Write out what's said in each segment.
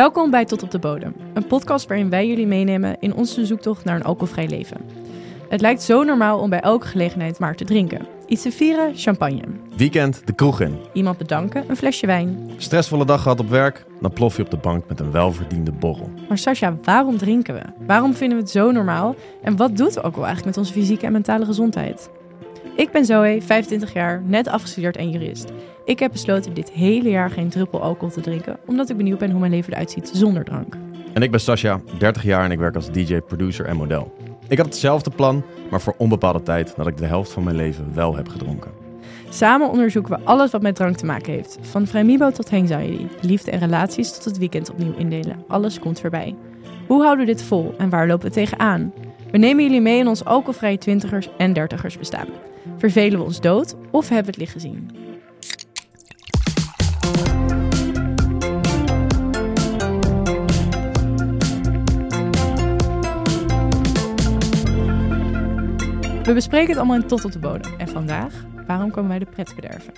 Welkom bij Tot op de Bodem, een podcast waarin wij jullie meenemen in onze zoektocht naar een alcoholvrij leven. Het lijkt zo normaal om bij elke gelegenheid maar te drinken. Iets te vieren, champagne. Weekend de kroeg in. Iemand bedanken, een flesje wijn. Stressvolle dag gehad op werk, dan plof je op de bank met een welverdiende borrel. Maar Sascha, waarom drinken we? Waarom vinden we het zo normaal? En wat doet alcohol eigenlijk met onze fysieke en mentale gezondheid? Ik ben Zoe, 25 jaar, net afgestudeerd en jurist. Ik heb besloten dit hele jaar geen druppel alcohol te drinken, omdat ik benieuwd ben hoe mijn leven eruit ziet zonder drank. En ik ben Sascha, 30 jaar en ik werk als DJ, producer en model. Ik had hetzelfde plan, maar voor onbepaalde tijd dat ik de helft van mijn leven wel heb gedronken. Samen onderzoeken we alles wat met drank te maken heeft. Van vrijmibo tot anxiety, liefde en relaties tot het weekend opnieuw indelen. Alles komt voorbij. Hoe houden we dit vol en waar lopen we tegenaan? We nemen jullie mee in ons alcoholvrije twintigers en dertigers bestaan. Vervelen we ons dood of hebben we het licht gezien? We bespreken het allemaal in Tot op de Bodem. En vandaag, waarom komen wij de pret bederven?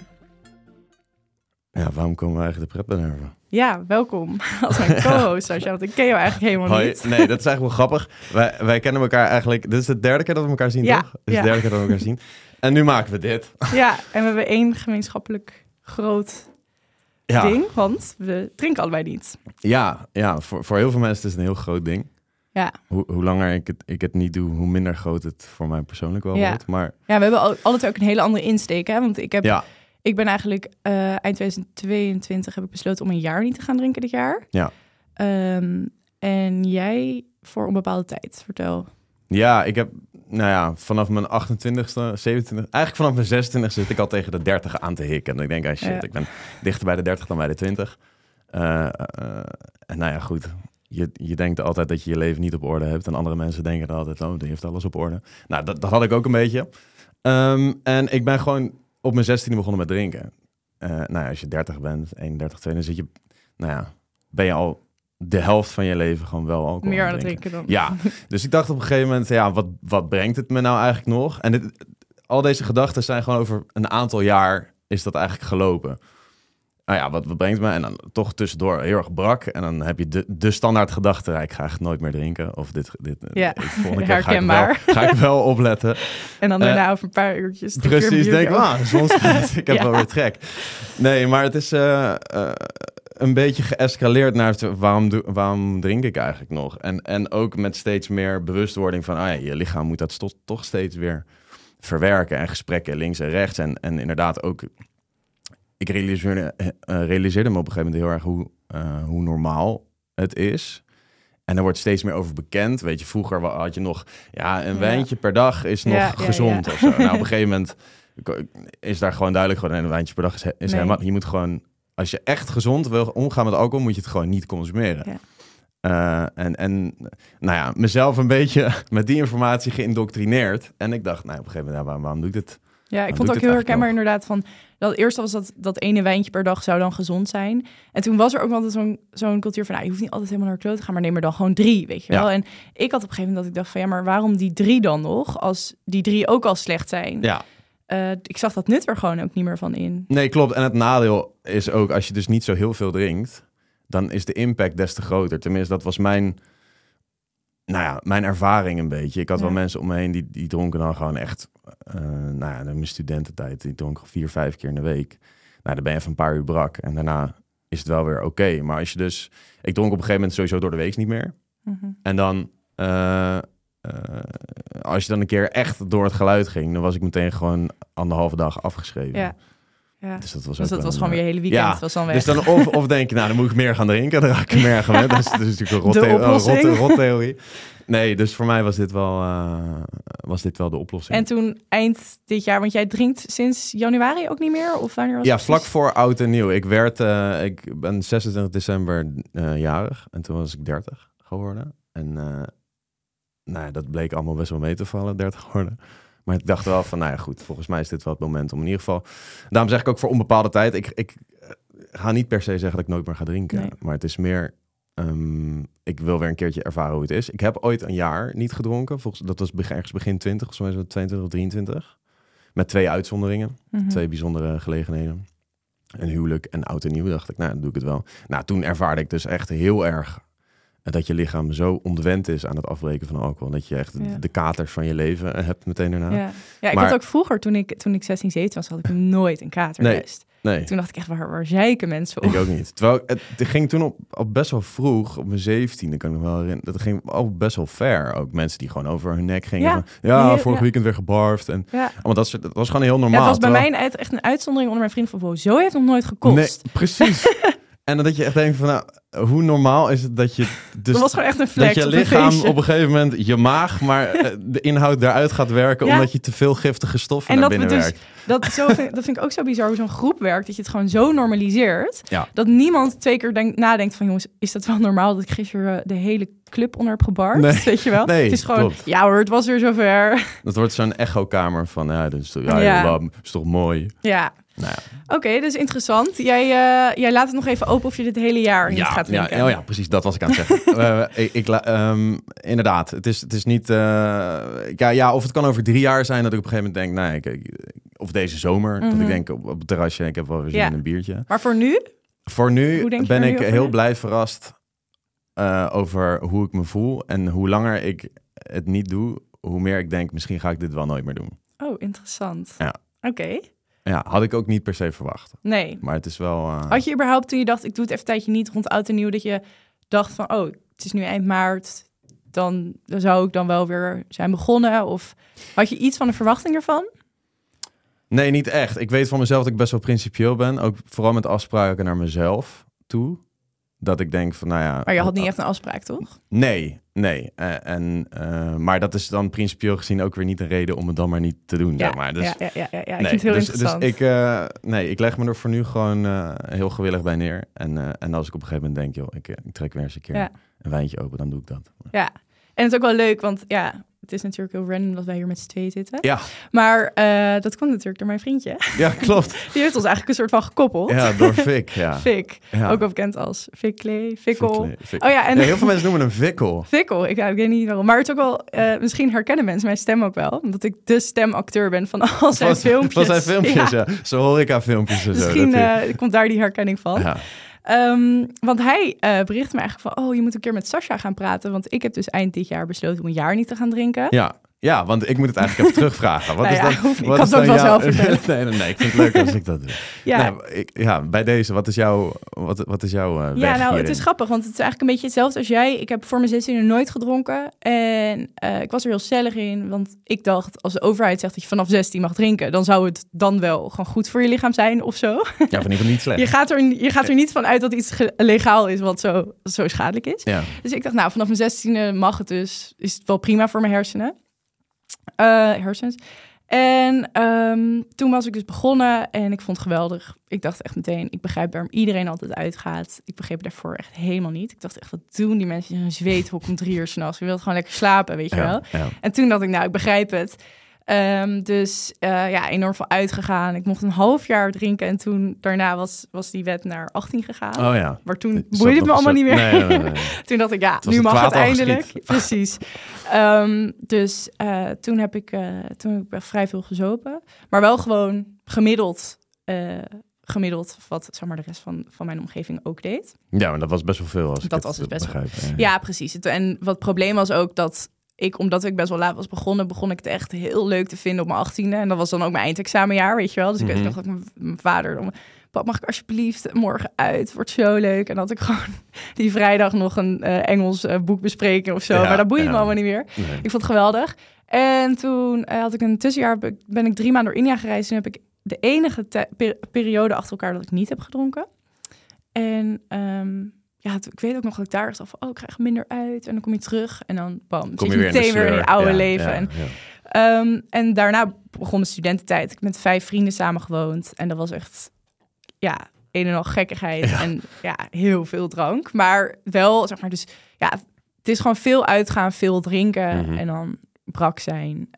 Ja, waarom komen we eigenlijk de pret bederven? Ja, welkom als mijn co-host, Sascha, want ik ken jou eigenlijk helemaal Hoi. niet. Nee, dat is eigenlijk wel grappig. Wij, wij kennen elkaar eigenlijk... Dit is de derde keer dat we elkaar zien, Ja, toch? Dit is ja. de derde keer dat we elkaar zien. En nu maken we dit. Ja, en we hebben één gemeenschappelijk groot Ja, ding, want we drinken allebei niet. ja, ja voor, voor heel veel mensen is het een heel groot ding. Ja, Hoe, hoe langer ik het, ik het niet doe, hoe minder groot het voor mij persoonlijk wel wordt. Maar ja we hebben al, alle twee ook een hele andere insteek, hè? Want ik, heb, ja, ik ben eigenlijk eh, eind 2022 heb ik besloten om een jaar niet te gaan drinken dit jaar. Ja. Ehm, en jij voor een bepaalde tijd, vertel. Ja, ik heb, nou ja, vanaf mijn 28ste, 27, eigenlijk vanaf mijn 26 zit ik al tegen de 30 aan te hikken. En ik denk, ah shit, Ja. ik ben dichter bij de 30 dan bij de 20. Eh, eh, en nou ja, goed. Je, je denkt altijd dat je je leven niet op orde hebt. En andere mensen denken dan altijd, oh, die heeft alles op orde. Nou, dat, dat had ik ook een beetje. Ehm, en ik ben gewoon op mijn 16e begonnen met drinken. Eh, nou ja, als je 30 bent, 31, 32, zit je, nou ja, ben je al de helft van je leven gewoon wel alcohol Meer aan het het drinken. drinken dan. Ja, dus ik dacht op een gegeven moment, ja, wat, wat brengt het me nou eigenlijk nog? En dit, al deze gedachten zijn gewoon over een aantal jaar is dat eigenlijk gelopen. Nou ja, wat, wat brengt me? En dan toch tussendoor heel erg brak. En dan heb je de, de standaard gedachte, ik ga echt nooit meer drinken. Of dit, dit Ja, ik, volgende keer ga ik, wel, herkenbaar. ga ik wel opletten. En dan Eh, daarna over een paar uurtjes. Precies, denk ik, ah, schijnt, ik heb Ja. wel weer trek. Nee, maar het is eh, eh, een beetje geëscaleerd naar het, waarom, waarom drink ik eigenlijk nog? En, en ook met steeds meer bewustwording van, ah ja, je lichaam moet dat sto- toch steeds weer verwerken. En gesprekken links en rechts. En, en inderdaad ook, ik realiseerde, eh, eh, realiseerde me op een gegeven moment heel erg hoe, eh, hoe normaal het is. En er wordt steeds meer over bekend. Weet je, vroeger had je nog, ja, een Ja. wijntje per dag is nog Ja, gezond ja. of zo. Nou, op een gegeven moment is daar gewoon duidelijk gewoon een wijntje per dag is, is Nee. helemaal. Je moet gewoon, als je echt gezond wil omgaan met alcohol, moet je het gewoon niet consumeren. Ja. En, en nou ja, mezelf een beetje met die informatie geïndoctrineerd. En ik dacht, nou, op een gegeven moment, waarom, waarom doe ik dit? Ja, ik vond het ook heel herkenbaar eigenlijk inderdaad van... Dat eerst was dat, dat ene wijntje per dag zou dan gezond zijn. En toen was er ook altijd zo'n zo'n cultuur van... Nou, je hoeft niet altijd helemaal naar kloot te gaan, maar neem er dan gewoon drie, weet je Ja. wel. En ik had op een gegeven moment dat ik dacht van... Ja, maar waarom die drie dan nog, als die drie ook al slecht zijn? Ja, Eh, ik zag dat nut er gewoon ook niet meer van in. nee, klopt. En het nadeel is ook, als je dus niet zo heel veel drinkt, dan is de impact des te groter. Tenminste, dat was mijn, nou ja, mijn ervaring een beetje. Ik had Ja. wel mensen om me heen die, die dronken dan gewoon echt, nou ja, in mijn studententijd, die dronken vier, vijf keer in de week. Nou, dan ben je even een paar uur brak en daarna is het wel weer oké. Maar als je dus, ik dronk op een gegeven moment sowieso door de week niet meer. Mhm. En dan, eh, eh, als je dan een keer echt door het geluid ging, dan was ik meteen gewoon anderhalve dag afgeschreven. Ja. Ja. Dus dat was, Dus dat was gewoon weer eh, je hele weekend ja, was dan weg. Dus dan of, of denk je, nou dan moet ik meer gaan drinken, dan raak ik meer aan gewend. Dat is, dat is natuurlijk een rot, De theo- een oplossing. rot, rot theorie. Nee, dus voor mij was dit wel, eh, was dit wel de oplossing. En toen eind dit jaar, want jij drinkt sinds januari ook niet meer? Of wanneer was ja, vlak voor oud en nieuw. Ik werd, eh, ik ben 26 december eh, jarig en toen was ik 30 geworden. En eh, nou ja, dat bleek allemaal best wel mee te vallen, 30 geworden. Maar ik dacht wel van, nou ja, goed, volgens mij is dit wel het moment om in ieder geval... Daarom zeg ik ook voor onbepaalde tijd, ik, ik eh, ga niet per se zeggen dat ik nooit meer ga drinken. Nee. Maar het is meer, ehm, ik wil weer een keertje ervaren hoe het is. Ik heb ooit een jaar niet gedronken, volgens, dat was begin, ergens begin 20, volgens mij is het 22 of 23. Met twee uitzonderingen Mhm. twee bijzondere gelegenheden. een huwelijk en oud en nieuw, dacht ik, nou, dan doe ik het wel. Nou, toen ervaarde ik dus echt heel erg dat je lichaam zo ontwend is aan het afbreken van alcohol. Dat je echt Ja. de katers van je leven hebt meteen daarna. Ja, ja ik Maar- had ook vroeger, toen ik, toen ik 16, 17 was, had ik nooit een katertest. Nee, Toen dacht ik echt, waar, waar zeiken mensen ik op? ook niet. Terwijl het, het ging toen op, op best wel vroeg, op mijn zeventiende kan ik me wel herinneren. Dat ging al best wel ver. Ook mensen die gewoon over hun nek gingen. Ja. van, ja, Heel- vorig weekend weer gebarfd. En, Ja. want dat, dat was gewoon heel normaal. het was bij terwijl- mij een echt een uitzondering onder mijn vrienden van, wow, zo heeft nog nooit gekost. Nee, precies. en dan dat je echt denkt van, nou, hoe normaal is het dat je... Dus dat was gewoon echt een flex dat je op een lichaam op een gegeven moment, je maag, maar eh, de inhoud daaruit gaat werken Ja. omdat je te veel giftige stoffen En naar dat binnen dus, werkt. dat, zo vind, dat vind ik ook zo bizar hoe zo'n groep werkt, dat je het gewoon zo normaliseert, Ja. dat niemand twee keer denkt, nadenkt van, jongens, is dat wel normaal dat ik gisteren eh, de hele club onder heb gebarst? Nee. Weet je wel? Nee, het is gewoon, klopt. ja hoor, het was weer zover. Dat wordt zo'n echokamer van, ja, dus, ja, Ja. ja. is toch mooi. ja. Nou ja. Oké, dus interessant. Jij, eh, jij laat het nog even open of je dit hele jaar niet gaat ja, drinken. oh ja, precies, dat was ik aan het zeggen. Eh, ik, ehm, inderdaad, het is, het is niet... eh, ja, ja, of het kan over drie jaar zijn dat ik op een gegeven moment denk... Nee, ik, ik- of deze zomer, dat Mhm. ik denk op, op het terrasje... Ik heb wel weer zin Ja. in een biertje. Maar voor nu? Voor nu ben nu ik heel blij verrast over hoe ik me voel. En hoe langer ik het niet doe, hoe meer ik denk... Misschien ga ik dit wel nooit meer doen. Oh, interessant. Ja. Oké. Ja, had ik ook niet per se verwacht. Nee. Maar het is wel... eh, Had je überhaupt toen je dacht, ik doe het even een tijdje niet rond oud en nieuw, dat je dacht van, oh, het is nu eind maart, dan, dan zou ik dan wel weer zijn begonnen? Of had je iets van de verwachting ervan? Nee, niet echt. Ik weet van mezelf dat ik best wel principieel ben. Ook vooral met afspraken naar mezelf toe. Dat ik denk van, nou ja... Maar je had niet echt een afspraak, toch? Nee, nee. Eh, en, eh, maar dat is dan principieel gezien ook weer niet een reden om het dan maar niet te doen, zeg maar. Dus, ja, ja, ja, ja, ja. Ik nee, vind het heel dus, interessant. Dus ik, eh, nee, ik leg me er voor nu gewoon heel gewillig bij neer. En, en als ik op een gegeven moment denk, joh, ik, ik trek weer eens een keer Ja. een wijntje open, dan doe ik dat. Ja, en het is ook wel leuk, want ja, het is natuurlijk heel random dat wij hier met z'n tweeën zitten. Ja, Maar eh, dat kwam natuurlijk door mijn vriendje. ja klopt. Die heeft ons eigenlijk een soort van gekoppeld. Ja, door Vic, ja. Fik, ja. ook wel bekend als Fiklee, Fikkel. Oh ja, en Ja, heel veel mensen noemen hem Vikkel. Fikkel, ik, ik weet niet waarom. Maar het is ook wel, eh, misschien herkennen mensen mijn stem ook wel. Omdat ik de stemacteur ben van al zijn Van- filmpjes. Van zijn filmpjes, Ja. Zo horeca-filmpjes en zo. Misschien dat hij- eh, komt daar die herkenning van. ja. Ehm, want hij eh bericht me eigenlijk van... oh, je moet een keer met Sascha gaan praten. Want ik heb dus eind dit jaar besloten om een jaar niet te gaan drinken. Ja. Ja, want ik moet het eigenlijk even terugvragen. Wat Nou is dan, hoeft niet. wat Ik is kan het ook wel jouw- zelf vertellen. nee, nee, nee, ik vind het leuk als ik dat doe. Ja, Nee, ik, ja, bij deze, wat is jouw, wat, wat is jouw eh, Ja, nou, het is grappig, want het is eigenlijk een beetje hetzelfde als jij. Ik heb voor mijn 16 nooit gedronken en eh, ik was er heel stellig in, want ik dacht, als de overheid zegt dat je vanaf 16 mag drinken, dan zou het dan wel gewoon goed voor je lichaam zijn of zo. Ja, van ieder geval niet slecht. Je gaat er, je gaat er niet van uit dat iets legaal is wat zo, zo schadelijk is. Ja. Dus ik dacht, nou, vanaf mijn 16e mag het dus, is het wel prima voor mijn hersenen. Eh, hersens. En ehm, toen was ik dus begonnen en ik vond het geweldig. Ik dacht echt meteen, ik begrijp waarom iedereen altijd uitgaat. Ik begreep daarvoor echt helemaal niet. Ik dacht echt, wat doen die mensen in een zweethok om drie uur s'nachts? Je wilt gewoon lekker slapen, weet je wel. Ja. En toen dacht ik, nou, ik begrijp het. Ehm, dus eh, ja, enorm veel uitgegaan. Ik mocht een half jaar drinken en toen daarna was, was die wet naar 18 gegaan. Oh ja. Maar toen boeide het me allemaal niet meer. Nee, nee, nee. Toen dacht ik, ja, nu het mag het eindelijk. Precies. Ehm, dus eh, toen, heb ik, eh, toen heb ik echt vrij veel gezopen. Maar wel gewoon gemiddeld, gemiddeld wat zeg maar, de rest van, van mijn omgeving ook deed. Ja, maar dat was best wel veel. Als ik Dat het was dus best wel- begrijp. Ja, precies. En wat het probleem was ook dat ik, omdat ik best wel laat was begonnen, begon ik het echt heel leuk te vinden op mijn achttiende. En dat was dan ook mijn eindexamenjaar, weet je wel. Dus ik weet Mhm. nog dat mijn- mijn vader... dan, Pap, mag ik alsjeblieft morgen uit? Wordt zo leuk. En had ik gewoon die vrijdag nog een eh, Engels eh, boek bespreken of zo. Ja, maar dat boeide ja. me allemaal niet meer. Nee. Ik vond het geweldig. En toen eh, had ik een tussenjaar, ben ik- drie maanden door India gereisd. Toen heb ik de enige per- periode achter elkaar dat ik niet heb gedronken. En ehm, ja, ik weet ook nog dat ik daar dacht van, oh, ik krijg minder uit. En dan kom je terug en dan, bam, Kom zit je je weer in de meteen weer in sleur. oude Ja, leven. ja, En, ja. ehm, en daarna begon mijn studententijd. Ik heb met vijf vrienden samen gewoond. En dat was echt, ja, een en al gekkigheid. En ja, heel veel drank. Maar wel, zeg maar, dus ja, het is gewoon veel uitgaan, veel drinken. Mhm. En dan brak zijn.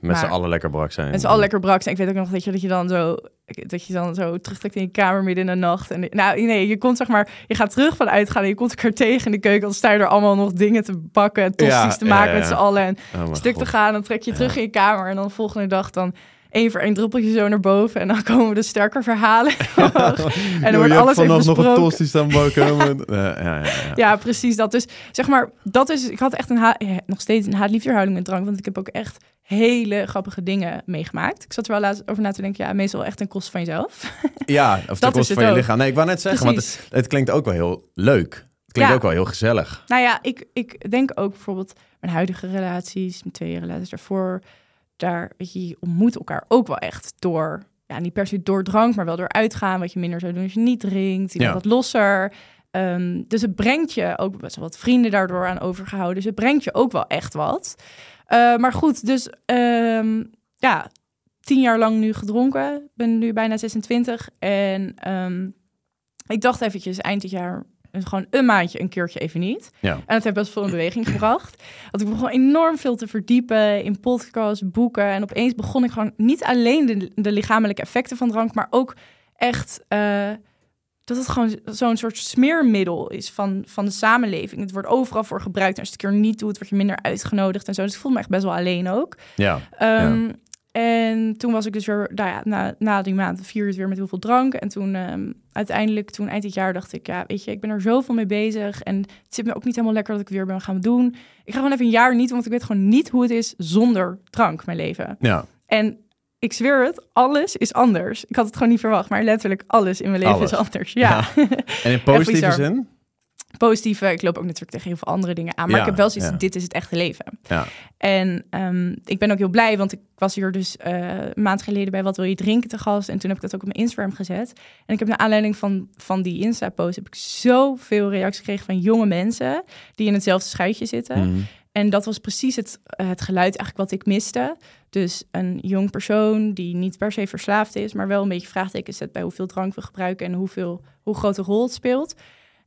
Met z'n allen lekker brak zijn. en ze al lekker brak zijn. Ik weet ook nog dat je, dat je dan zo dat je dan zo terugtrekt in je kamer midden in de nacht. En nou nee, je komt zeg maar, je gaat terug van uitgaan en je komt elkaar tegen in de keuken. Dan sta je er allemaal nog dingen te bakken, tosti's Ja, te maken ja, met z'n allen en Oh stuk te gaan. Dan trek je terug in je kamer en dan de volgende dag dan één voor één druppeltje zo naar boven. En dan komen de sterke verhalen. en dan wordt je alles vanaf nog een besproken. tosti staan bakken. met- ja, ja, ja. Ja, precies dat. Dus zeg maar, dat is. Ik had echt een ha- nog steeds een haat-liefdeverhouding met drank. Want ik heb ook echt hele grappige dingen meegemaakt. Ik zat er wel laatst over na te denken. Ja, meestal echt ten koste van jezelf. Ja, of koste het van je ook. lichaam. Nee, ik wou net zeggen, want het, het klinkt ook wel heel leuk. Het klinkt Ja. ook wel heel gezellig. Nou ja, ik, ik denk ook bijvoorbeeld mijn huidige relaties, mijn twee relaties daarvoor. Daar, weet je, je ontmoet elkaar ook wel echt door, ja, niet per se door drank, maar wel door uitgaan. Wat je minder zou doen als je niet drinkt. Je Ja. wat losser. Ehm, dus het brengt je ook best wel wat vrienden daardoor aan overgehouden. Dus het brengt je ook wel echt wat. Eh, maar goed, dus ehm, ja, tien jaar lang nu gedronken. Ik ben nu bijna 26. En ehm, ik dacht eventjes eind dit jaar, gewoon een maandje, een keertje even niet. Ja. En dat heeft best veel in beweging gebracht. Want ik begon enorm veel te verdiepen in podcasts, boeken. En opeens begon ik gewoon niet alleen de, de lichamelijke effecten van drank, maar ook echt eh, dat het gewoon zo'n soort smeermiddel is van, van de samenleving. Het wordt overal voor gebruikt. En als je het een keer niet doet, word je minder uitgenodigd en zo. Dus ik voel me echt best wel alleen ook. Ja, Ehm, En toen was ik dus weer, nou ja, na, na die maand vier het weer met heel veel drank. En toen ehm, uiteindelijk, toen eind dit jaar, dacht ik, ja, weet je, ik ben er zoveel mee bezig. En het zit me ook niet helemaal lekker dat ik weer ben gaan doen. Ik ga gewoon even een jaar niet, want ik weet gewoon niet hoe het is zonder drank, mijn leven. ja. En ik zweer het, alles is anders. Ik had het gewoon niet verwacht, maar letterlijk alles in mijn leven Alles. is anders. Ja, En in positieve zin? positieve. Ik loop ook natuurlijk tegen heel veel andere dingen aan. Maar Ja, ik heb wel zoiets, ja. dit is het echte leven. Ja. En ehm, ik ben ook heel blij, want ik was hier dus eh, een maand geleden bij Wat Wil Je Drinken te gast. En toen heb ik dat ook op mijn Instagram gezet. En ik heb naar aanleiding van, van die Insta-post... heb ik zoveel reacties gekregen van jonge mensen... die in hetzelfde schuitje zitten. Mhm. En dat was precies het, eh, het geluid eigenlijk wat ik miste. Dus een jong persoon die niet per se verslaafd is... maar wel een beetje vraagtekens zet bij hoeveel drank we gebruiken... en hoeveel, hoe grote rol het speelt...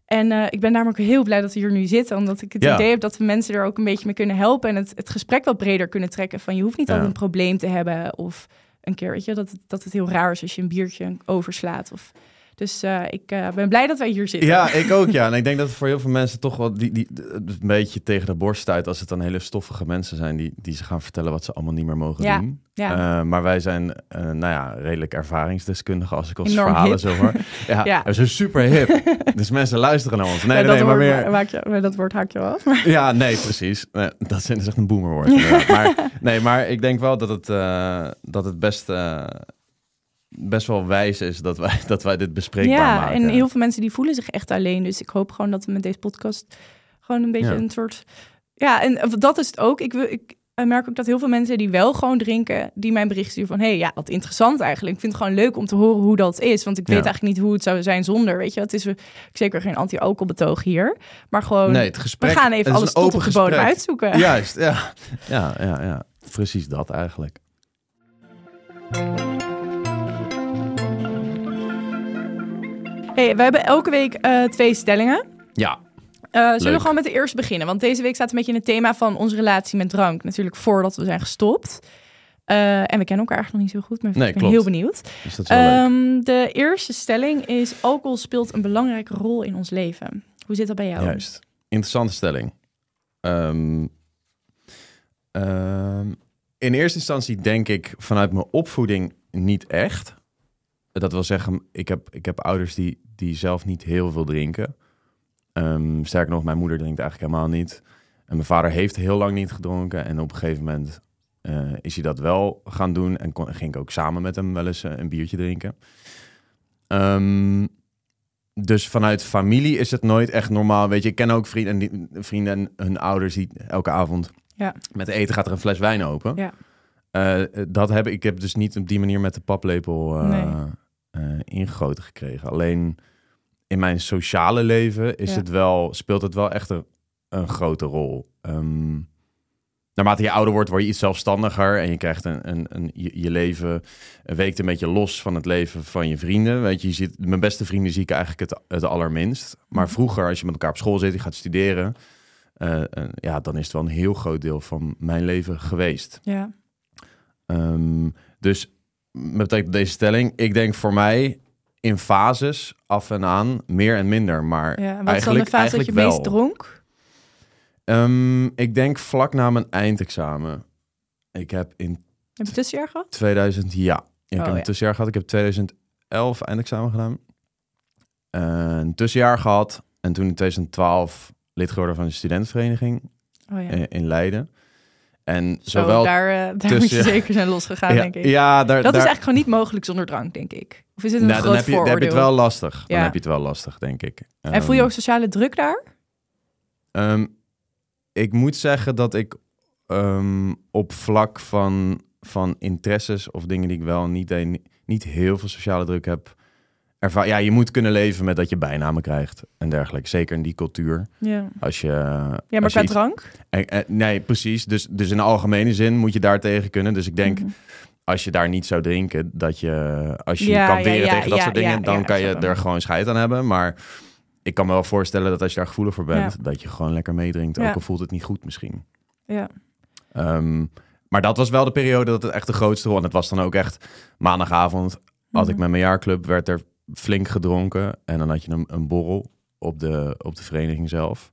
En eh, ik ben daarom ook heel blij dat we hier nu zitten. Omdat ik het Ja. idee heb dat we mensen er ook een beetje mee kunnen helpen. En het, het gesprek wat breder kunnen trekken. Van je hoeft niet Ja. altijd een probleem te hebben. Of een keer, weet je, dat het, dat het heel raar is als je een biertje overslaat. Of, dus eh, ik eh, ben blij dat wij hier zitten. Ja, ik ook, ja. En ik denk dat het voor heel veel mensen toch wel die, die, een beetje tegen de borst stuit... als het dan hele stoffige mensen zijn die, die ze gaan vertellen... wat ze allemaal niet meer mogen Ja, doen. ja. Eh, maar wij zijn, eh, nou ja, redelijk ervaringsdeskundigen... als ik Enorm verhalen zo hoor. Ja, Ja. we zijn super hip. dus mensen luisteren naar ons. Nee, Ja, nee, maar meer... maak je, maar dat woord haak je wel af. Ja, nee, precies. Nee, dat is echt een boomerwoord. maar, nee, maar ik denk wel dat het, eh, dat het best, eh, best wel wijs is dat wij, dat wij dit bespreekbaar ja, maken. en heel veel mensen die voelen zich echt alleen. Dus ik hoop gewoon dat we met deze podcast gewoon een beetje Ja. een soort... Ja, en dat is het ook. Ik, wil, ik merk ook dat heel veel mensen die wel gewoon drinken... die mijn bericht sturen van... hé, hey, ja, wat interessant eigenlijk. Ik vind het gewoon leuk om te horen hoe dat is. Want ik weet Ja. eigenlijk niet hoe het zou zijn zonder. Weet je, het is zeker geen anti-alcoholbetoog hier. Maar gewoon, nee, het we gesprek... gaan het even alles tot op de bodem uitzoeken. Juist, ja. ja. Ja, ja, Precies dat eigenlijk. Hey, we hebben elke week eh, twee stellingen. Ja, Eh, zullen Leuk. we gewoon met de eerste beginnen? Want deze week staat een beetje in het thema van onze relatie met drank. Natuurlijk voordat we zijn gestopt. Eh, en we kennen elkaar eigenlijk nog niet zo goed, maar Nee, ik ben klopt. heel benieuwd. dus dat is wel leuk. Ehm, de eerste stelling is: alcohol speelt een belangrijke rol in ons leven. Hoe zit dat bij jou? Juist. Interessante stelling. Ehm, ehm, in eerste instantie denk ik vanuit mijn opvoeding niet echt. Dat wil zeggen, ik heb, ik heb ouders die, die zelf niet heel veel drinken. Ehm, sterker nog, mijn moeder drinkt eigenlijk helemaal niet. En mijn vader heeft heel lang niet gedronken. En op een gegeven moment eh, is hij dat wel gaan doen. En kon, ging ik ook samen met hem wel eens eh, een biertje drinken. Ehm, dus vanuit familie is het nooit echt normaal. Weet je, ik ken ook vrienden, die, vrienden en hun ouders die elke avond Ja. met eten gaat er een fles wijn open. Ja. Eh, dat heb ik. Heb dus niet op die manier met de paplepel Nee. Eh, ingegoten gekregen. Alleen in mijn sociale leven is Ja. het wel, speelt het wel echt een, een grote rol. Ehm, naarmate je ouder wordt, word je iets zelfstandiger en je krijgt een, een, een je, je leven weekt een beetje los van het leven van je vrienden. Weet je, je ziet, mijn beste vrienden zie ik eigenlijk het, het allerminst. Maar Mhm. vroeger, als je met elkaar op school zit, je gaat studeren, eh, eh, ja, dan is het wel een heel groot deel van mijn leven geweest. Ja. Ehm, dus met betrekking tot deze stelling, ik denk voor mij in fases af en aan meer en minder, maar ja. Wat is dan de eigenlijk, fase dat je eigenlijk wel. meest dronk? Ehm, ik denk vlak na mijn eindexamen. Ik heb in Heb je een tussenjaar gehad? 2000, ja. ik Oh, heb een ja. tussenjaar gehad. Ik heb 2011 eindexamen gedaan. Een tussenjaar gehad. En toen in 2012 lid geworden van de studentenvereniging Oh ja. in Leiden. En Zo, zowel... daar, eh, daar moet je zeker zijn losgegaan, ja, denk ik. ja, daar, dat daar, is eigenlijk gewoon niet mogelijk zonder drank, denk ik. Of is het een nou, dan groot heb, je, dan heb je het wel lastig. Dan heb je het wel lastig, denk ik. En voel je Ehm, ook sociale druk daar? Ehm, ik moet zeggen dat ik ehm, op vlak van, van interesses of dingen die ik wel niet deed, niet heel veel sociale druk heb. Erva ja, je moet kunnen leven met dat je bijnamen krijgt en dergelijke. Zeker in die cultuur. Ja, Als je, ja maar als je iets- drank? en- en- nee, precies. Dus, dus in de algemene zin moet je daar tegen kunnen. Dus ik denk, Mhm. als je daar niet zou drinken, dat je, als je Ja, kan weren ja, tegen dat soort dingen, dan kan je ik. er gewoon scheid aan hebben. Maar ik kan me wel voorstellen dat als je daar gevoelig voor bent, dat je gewoon lekker meedrinkt. Ook al voelt het niet goed misschien. Ja. Ehm, maar dat was wel de periode dat het echt de grootste. En het was dan ook echt maandagavond. Had ik Mhm. met mijn jaarclub, werd er flink gedronken. En dan had je een, een borrel op de, op de vereniging zelf.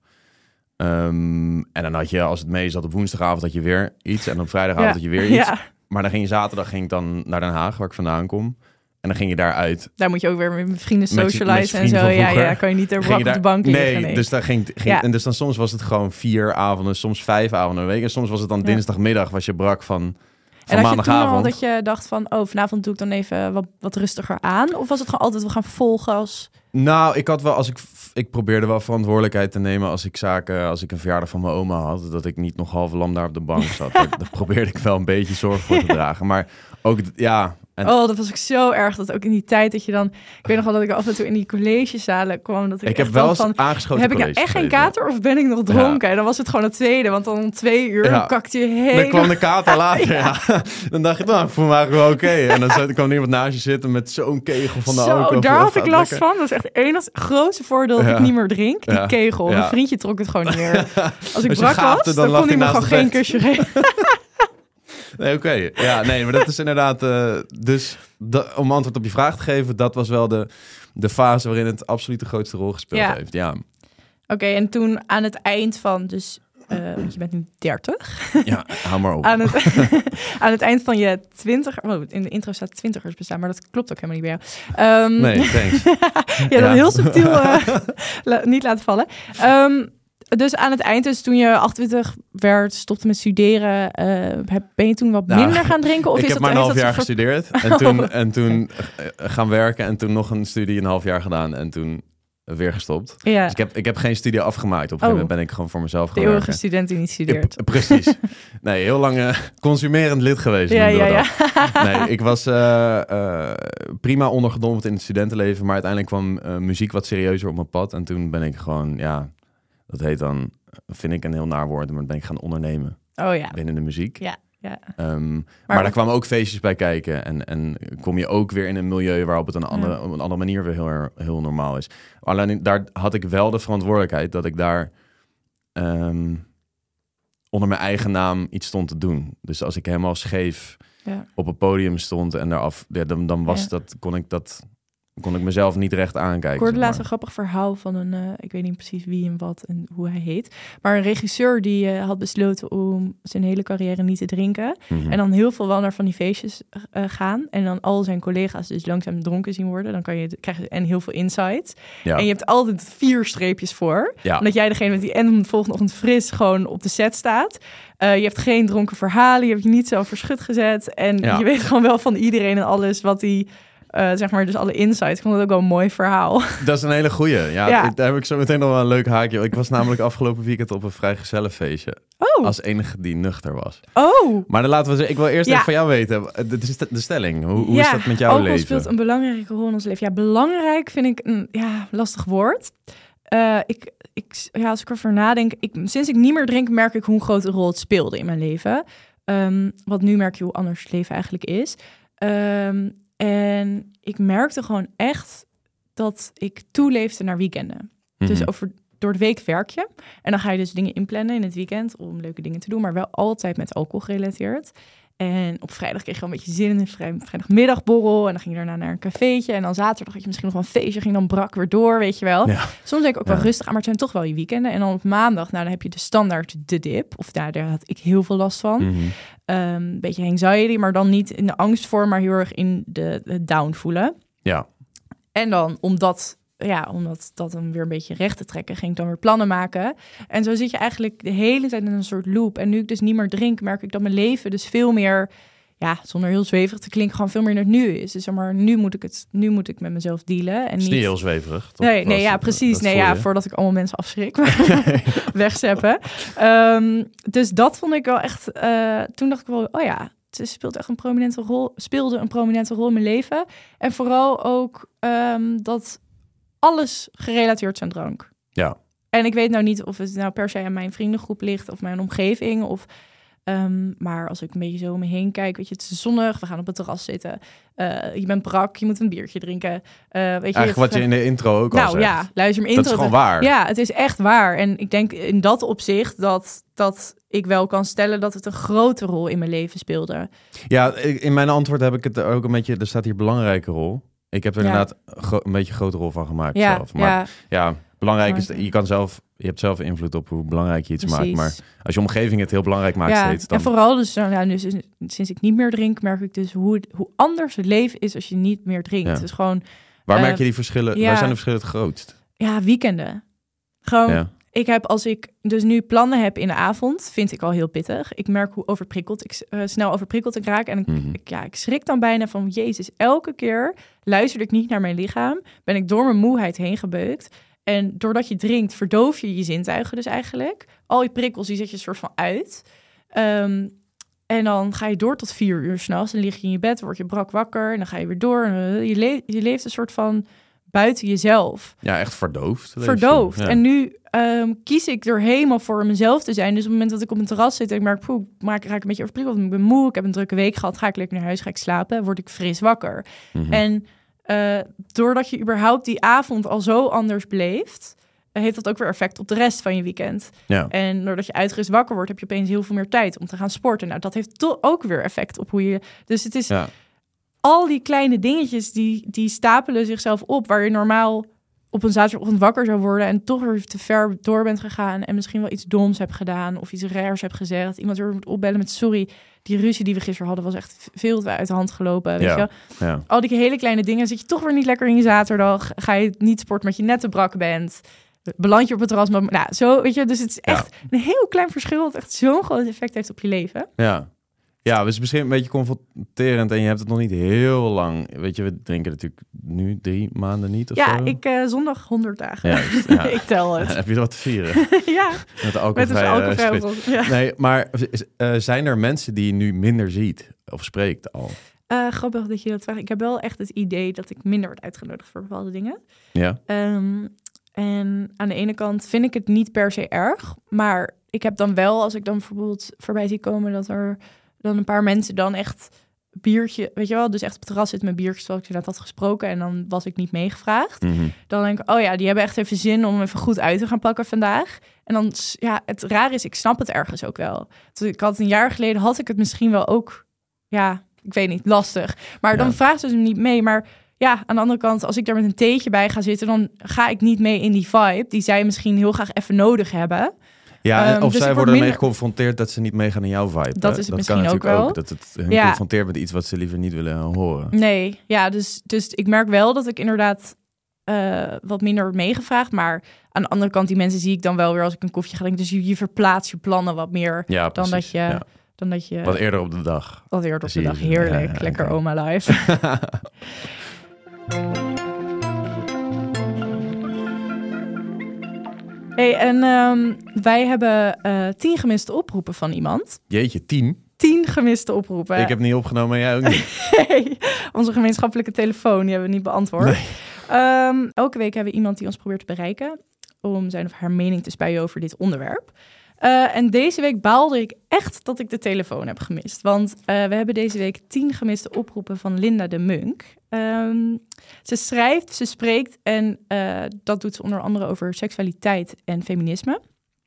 Ehm, en dan had je, als het mee zat, op woensdagavond had je weer iets. En op vrijdagavond had je weer iets. Ja, Maar dan ging je zaterdag ging ik dan naar Den Haag, waar ik vandaan kom. En dan ging je daaruit. daar moet je ook weer met vrienden Met met socializen en zo. Ja, ja, kan je niet er op de daar, bank nee, liggen. dus dan ging, ging Ja. en dus dan soms was het gewoon vier avonden, soms vijf avonden een week. En soms was het dan Ja. dinsdagmiddag, was je brak van en had je toen al dat je dacht van, oh, vanavond doe ik dan even wat, wat rustiger aan? Of was het gewoon altijd, we gaan vol gas? Nou, ik had wel, als ik, ik probeerde wel verantwoordelijkheid te nemen als ik zaken, als ik een verjaardag van mijn oma had, dat ik niet nog half lam daar op de bank zat. daar, daar probeerde ik wel een beetje zorg voor te dragen. Maar ook, ja, en Oh, dat was ook zo erg. Dat ook in die tijd dat je dan... Ik weet nog wel dat ik af en toe in die collegezalen kwam. Dat ik, ik heb wel eens van... aangeschoten Heb ik nou echt geen kater of ben ik nog dronken? En dan was het gewoon het tweede. Want dan om twee uur Ja. kakte je Dan helemaal... kwam de kater later, ja. Dan dacht ik, nou, ik voel me eigenlijk wel oké. En dan zat- kwam iemand naast je zitten met zo'n kegel van de Zo, alcohol. daar had ik last lekker. van. Dat is echt het enige grootste voordeel dat ik niet meer drink. Die kegel. Mijn vriendje trok het gewoon niet meer. Als ik je brak was, dan dan, kon hij me gewoon geen kusje geven. Nee, oké. Ja, nee, maar dat is inderdaad... eh, dus da- om antwoord op je vraag te geven, dat was wel de, de fase waarin het absoluut de grootste rol gespeeld Ja. heeft. Ja, Oké, en toen aan het eind van... Dus, eh, je bent nu 30. ja hou maar op. Aan het, aan het eind van je 20... Oh, in de intro staat twintigers bestaan, maar dat klopt ook helemaal niet bij jou. Ehm, Nee, thanks. je Ja. dat heel subtiel eh, la- niet laten vallen. Ehm, dus aan het eind, dus toen je 28 werd, stopte met studeren, eh, heb, ben je toen wat Nou, minder gaan drinken? Of ik is heb dat, maar een half jaar ver- gestudeerd. En toen, en toen eh, gaan werken. En toen nog een studie een half jaar gedaan. En toen weer gestopt. Ja, Dus ik heb, ik heb geen studie afgemaakt. Op een Oh. gegeven moment ben ik gewoon voor mezelf de gaan eeuwige werken. student die niet Ja, studeert. precies. Nee, heel lang eh, consumerend lid geweest. Ja, ja, dat. Nee, ik was eh, eh, prima ondergedompeld in het studentenleven. Maar uiteindelijk kwam eh, muziek wat serieuzer op mijn pad. En toen ben ik gewoon, ja, dat heet dan, vind ik een heel naar woord. Maar ben ik gaan ondernemen Oh ja. binnen de muziek. Ja, ja. Ehm, maar, daar kwamen ook feestjes bij kijken. En, en kom je ook weer in een milieu waarop het een andere, Ja. op een andere manier weer heel, heel normaal is. Alleen daar had ik wel de verantwoordelijkheid dat ik daar ehm, onder mijn eigen naam iets stond te doen. Dus als ik helemaal scheef Ja. op een podium stond en daaraf, ja, dan, dan was dat, kon ik dat, kon ik mezelf niet recht aankijken. Ik hoorde zeg laatst een grappig verhaal van een, eh, ik weet niet precies wie en wat en hoe hij heet, maar een regisseur die eh, had besloten om zijn hele carrière niet te drinken Mhm. en dan heel veel wel naar van die feestjes eh, gaan en dan al zijn collega's dus langzaam dronken zien worden, dan kan je krijg je en heel veel insight ja. en je hebt altijd vier streepjes voor, ja. omdat jij degene bent die en de volgende ochtend fris gewoon op de set staat. Je hebt geen dronken verhalen, je hebt je niet zo verschut gezet en Ja. je weet gewoon wel van iedereen en alles wat die eh, zeg maar, dus alle insights. Ik vond het ook wel een mooi verhaal. Dat is een hele goeie. Ja, Ja. daar heb ik zo meteen nog wel een leuk haakje. Ik was namelijk afgelopen weekend op een vrijgezellenfeestje. Oh, Als enige die nuchter was. oh. Maar dan laten we zeggen, ik wil eerst Ja. even van jou weten. De, de, de stelling, hoe, hoe ja, is dat met jouw alcohol leven? speelt een belangrijke rol in ons leven. Ja, belangrijk vind ik een ja, lastig woord. Eh, ik, ik, ja, als ik erover nadenk, ik, sinds ik niet meer drink, merk ik hoe een grote rol het speelde in mijn leven. Ehm, want nu merk je hoe anders het leven eigenlijk is. Ehm, en ik merkte gewoon echt dat ik toeleefde naar weekenden. Dus Mhm. over, door de week werk je. En dan ga je dus dingen inplannen in het weekend om leuke dingen te doen, maar wel altijd met alcohol gerelateerd. En op vrijdag kreeg je wel een beetje zin in een vrij, vrijdagmiddagborrel. En dan ging je daarna naar een cafeetje. En dan zaterdag had je misschien nog wel een feestje. Ging dan brak weer door, weet je wel. Ja. Soms denk ik ook wel rustig aan, maar het zijn toch wel je weekenden. En dan op maandag, nou dan heb je de standaard de dip. Of daar, daar had ik heel veel last van. Mhm. Ehm, Een beetje anxiety, maar dan niet in de angstvorm, maar heel erg in de, de down voelen. Ja. En dan, omdat, ja, omdat dat dan weer een beetje recht te trekken, ging ik dan weer plannen maken. En zo zit je eigenlijk de hele tijd in een soort loop. En nu ik dus niet meer drink, merk ik dat mijn leven dus veel meer, ja, zonder heel zweverig te klinken, gewoon veel meer in het nu is. Dus zeg maar, nu moet ik het, nu moet ik met mezelf dealen. En niet niet heel zweverig. toch? Nee, nee, ja, precies. Nee, ja, voordat ik allemaal mensen afschrik. Wegzeppen. Ehm, dus dat vond ik wel echt... eh, toen dacht ik wel, oh ja, het speelt echt een prominente rol, speelde een prominente rol in mijn leven. En vooral ook ehm, dat alles gerelateerd aan drank. Ja. En ik weet nou niet of het nou per se aan mijn vriendengroep ligt of mijn omgeving. Of, ehm, maar als ik een beetje zo om me heen kijk, weet je, het is zonnig, we gaan op het terras zitten. Eh, je bent brak, je moet een biertje drinken. Eh, weet je, Eigenlijk wat je in de intro ook al nou zegt. ja, luister me in. dat is gewoon waar. Ja, het is echt waar. En ik denk in dat opzicht dat, dat ik wel kan stellen dat het een grote rol in mijn leven speelde. Ja, in mijn antwoord heb ik het ook een beetje... Er staat hier belangrijke rol. Ik heb er Ja. inderdaad een beetje een grote rol van gemaakt Ja, zelf. Maar ja, belangrijk is... Je, kan zelf, je hebt zelf invloed op hoe belangrijk je iets maakt. Maar als je omgeving het heel belangrijk maakt ja. steeds... Dan... En vooral dus, nou, ja, nu, sinds, ik niet meer drink, merk ik dus hoe, hoe anders het leven is als je niet meer drinkt. Ja. Dus gewoon, Waar eh, merk je die verschillen? ja. Waar zijn de verschillen het grootst? ja, weekenden. Gewoon, Ja. Ik heb als ik dus nu plannen heb in de avond, vind ik al heel pittig. Ik merk hoe overprikkeld ik eh, snel overprikkeld ik raak. En ik, Mhm. ik, ja, ik schrik dan bijna van, jezus, elke keer luister ik niet naar mijn lichaam. Ben ik door mijn moeheid heen gebeukt. En doordat je drinkt, verdoof je je zintuigen dus eigenlijk. Al je prikkels, die zet je een soort van uit. Ehm, en dan ga je door tot vier uur s'nachts. Dan lig je in je bed, word je brak wakker. En dan ga je weer door. En, eh, je, le- je leeft een soort van buiten jezelf Ja, echt verdoofd. verdoofd. Ja. En nu ehm, kies ik er helemaal voor mezelf te zijn. Dus op het moment dat ik op een terras zit en ik merk, poeh, ik maak, raak ik een beetje overprikkeld. Ik ben moe, ik heb een drukke week gehad. Ga ik lekker naar huis, ga ik slapen, word ik fris wakker. Mhm. En eh, doordat je überhaupt die avond al zo anders beleeft, eh, heeft dat ook weer effect op de rest van je weekend. ja. En doordat je uitgerust wakker wordt, heb je opeens heel veel meer tijd om te gaan sporten. Nou, dat heeft toch ook weer effect op hoe je... Dus het is Ja. Al die kleine dingetjes die, die stapelen zichzelf op, waar je normaal op een zaterdagochtend wakker zou worden en toch weer te ver door bent gegaan en misschien wel iets doms hebt gedaan of iets raars hebt gezegd. Iemand weer moet opbellen met sorry, die ruzie die we gisteren hadden was echt veel te uit de hand gelopen. Weet Ja. je? Ja. Al die hele kleine dingen zit je toch weer niet lekker in je zaterdag. Ga je niet sporten met je net te brak bent. Beland je op het terras. Maar, nou, zo, weet je, dus het is Ja. echt een heel klein verschil dat echt zo'n groot effect heeft op je leven. Ja. Ja, dus misschien een beetje confronterend en je hebt het nog niet heel lang. Weet je, we drinken natuurlijk nu drie maanden niet of Ja, zo. ik eh, zondag 100 dagen. Ja, dus, ja. ik tel het. Heb je wat te vieren? ja, Met de een alcoholvrije. Ja. Nee, maar eh, zijn er mensen die je nu minder ziet of spreekt al? Eh, grappig dat je dat vraagt. Ik heb wel echt het idee dat ik minder word uitgenodigd voor bepaalde dingen. Ja? Ehm, en aan de ene kant vind ik het niet per se erg. Maar ik heb dan wel, als ik dan bijvoorbeeld voorbij zie komen... dat er dan een paar mensen dan echt biertje... Weet je wel, dus echt op het terras zitten met biertjes... zoals ik je net had gesproken. En dan was ik niet meegevraagd. Mhm. Dan denk ik, oh ja, die hebben echt even zin om even goed uit te gaan pakken vandaag. En dan, ja, het raar is, ik snap het ergens ook wel. Dus ik had een jaar geleden, had ik het misschien wel ook, ja, ik weet niet, lastig. Maar dan vraagt ze hem niet mee. Maar ja, aan de andere kant, als ik daar met een theetje bij ga zitten, dan ga ik niet mee in die vibe die zij misschien heel graag even nodig hebben. Ja, Ehm, of dus zij worden ermee geconfronteerd dat ze niet meegaan in jouw vibe. Dat is het kan misschien ook natuurlijk wel. Dat het hun Ja. confronteert met iets wat ze liever niet willen horen. Nee, ja, dus, dus ik merk wel dat ik inderdaad eh, wat minder meegevraagd. Maar aan de andere kant, die mensen zie ik dan wel weer als ik een koffie ga drinken. Dus je, je verplaatst je plannen wat meer Ja, dan dat je... Ja. Dan dat je Wat eerder op de dag. Wat eerder op de dag. Heerlijk. Lekker oma live. hey, en ehm, wij hebben eh, tien gemiste oproepen van iemand. Jeetje, tien. Tien gemiste oproepen. Ik heb niet opgenomen en jij ook niet. Nee, onze gemeenschappelijke telefoon, die hebben we niet beantwoord. Nee. Ehm, elke week hebben we iemand die ons probeert te bereiken om zijn of haar mening te spuien over dit onderwerp. Eh, en deze week baalde ik echt dat ik de telefoon heb gemist. Want eh, we hebben deze week tien gemiste oproepen van Linda de Munk. Ehm, ze schrijft, ze spreekt en eh, dat doet ze onder andere over seksualiteit en feminisme.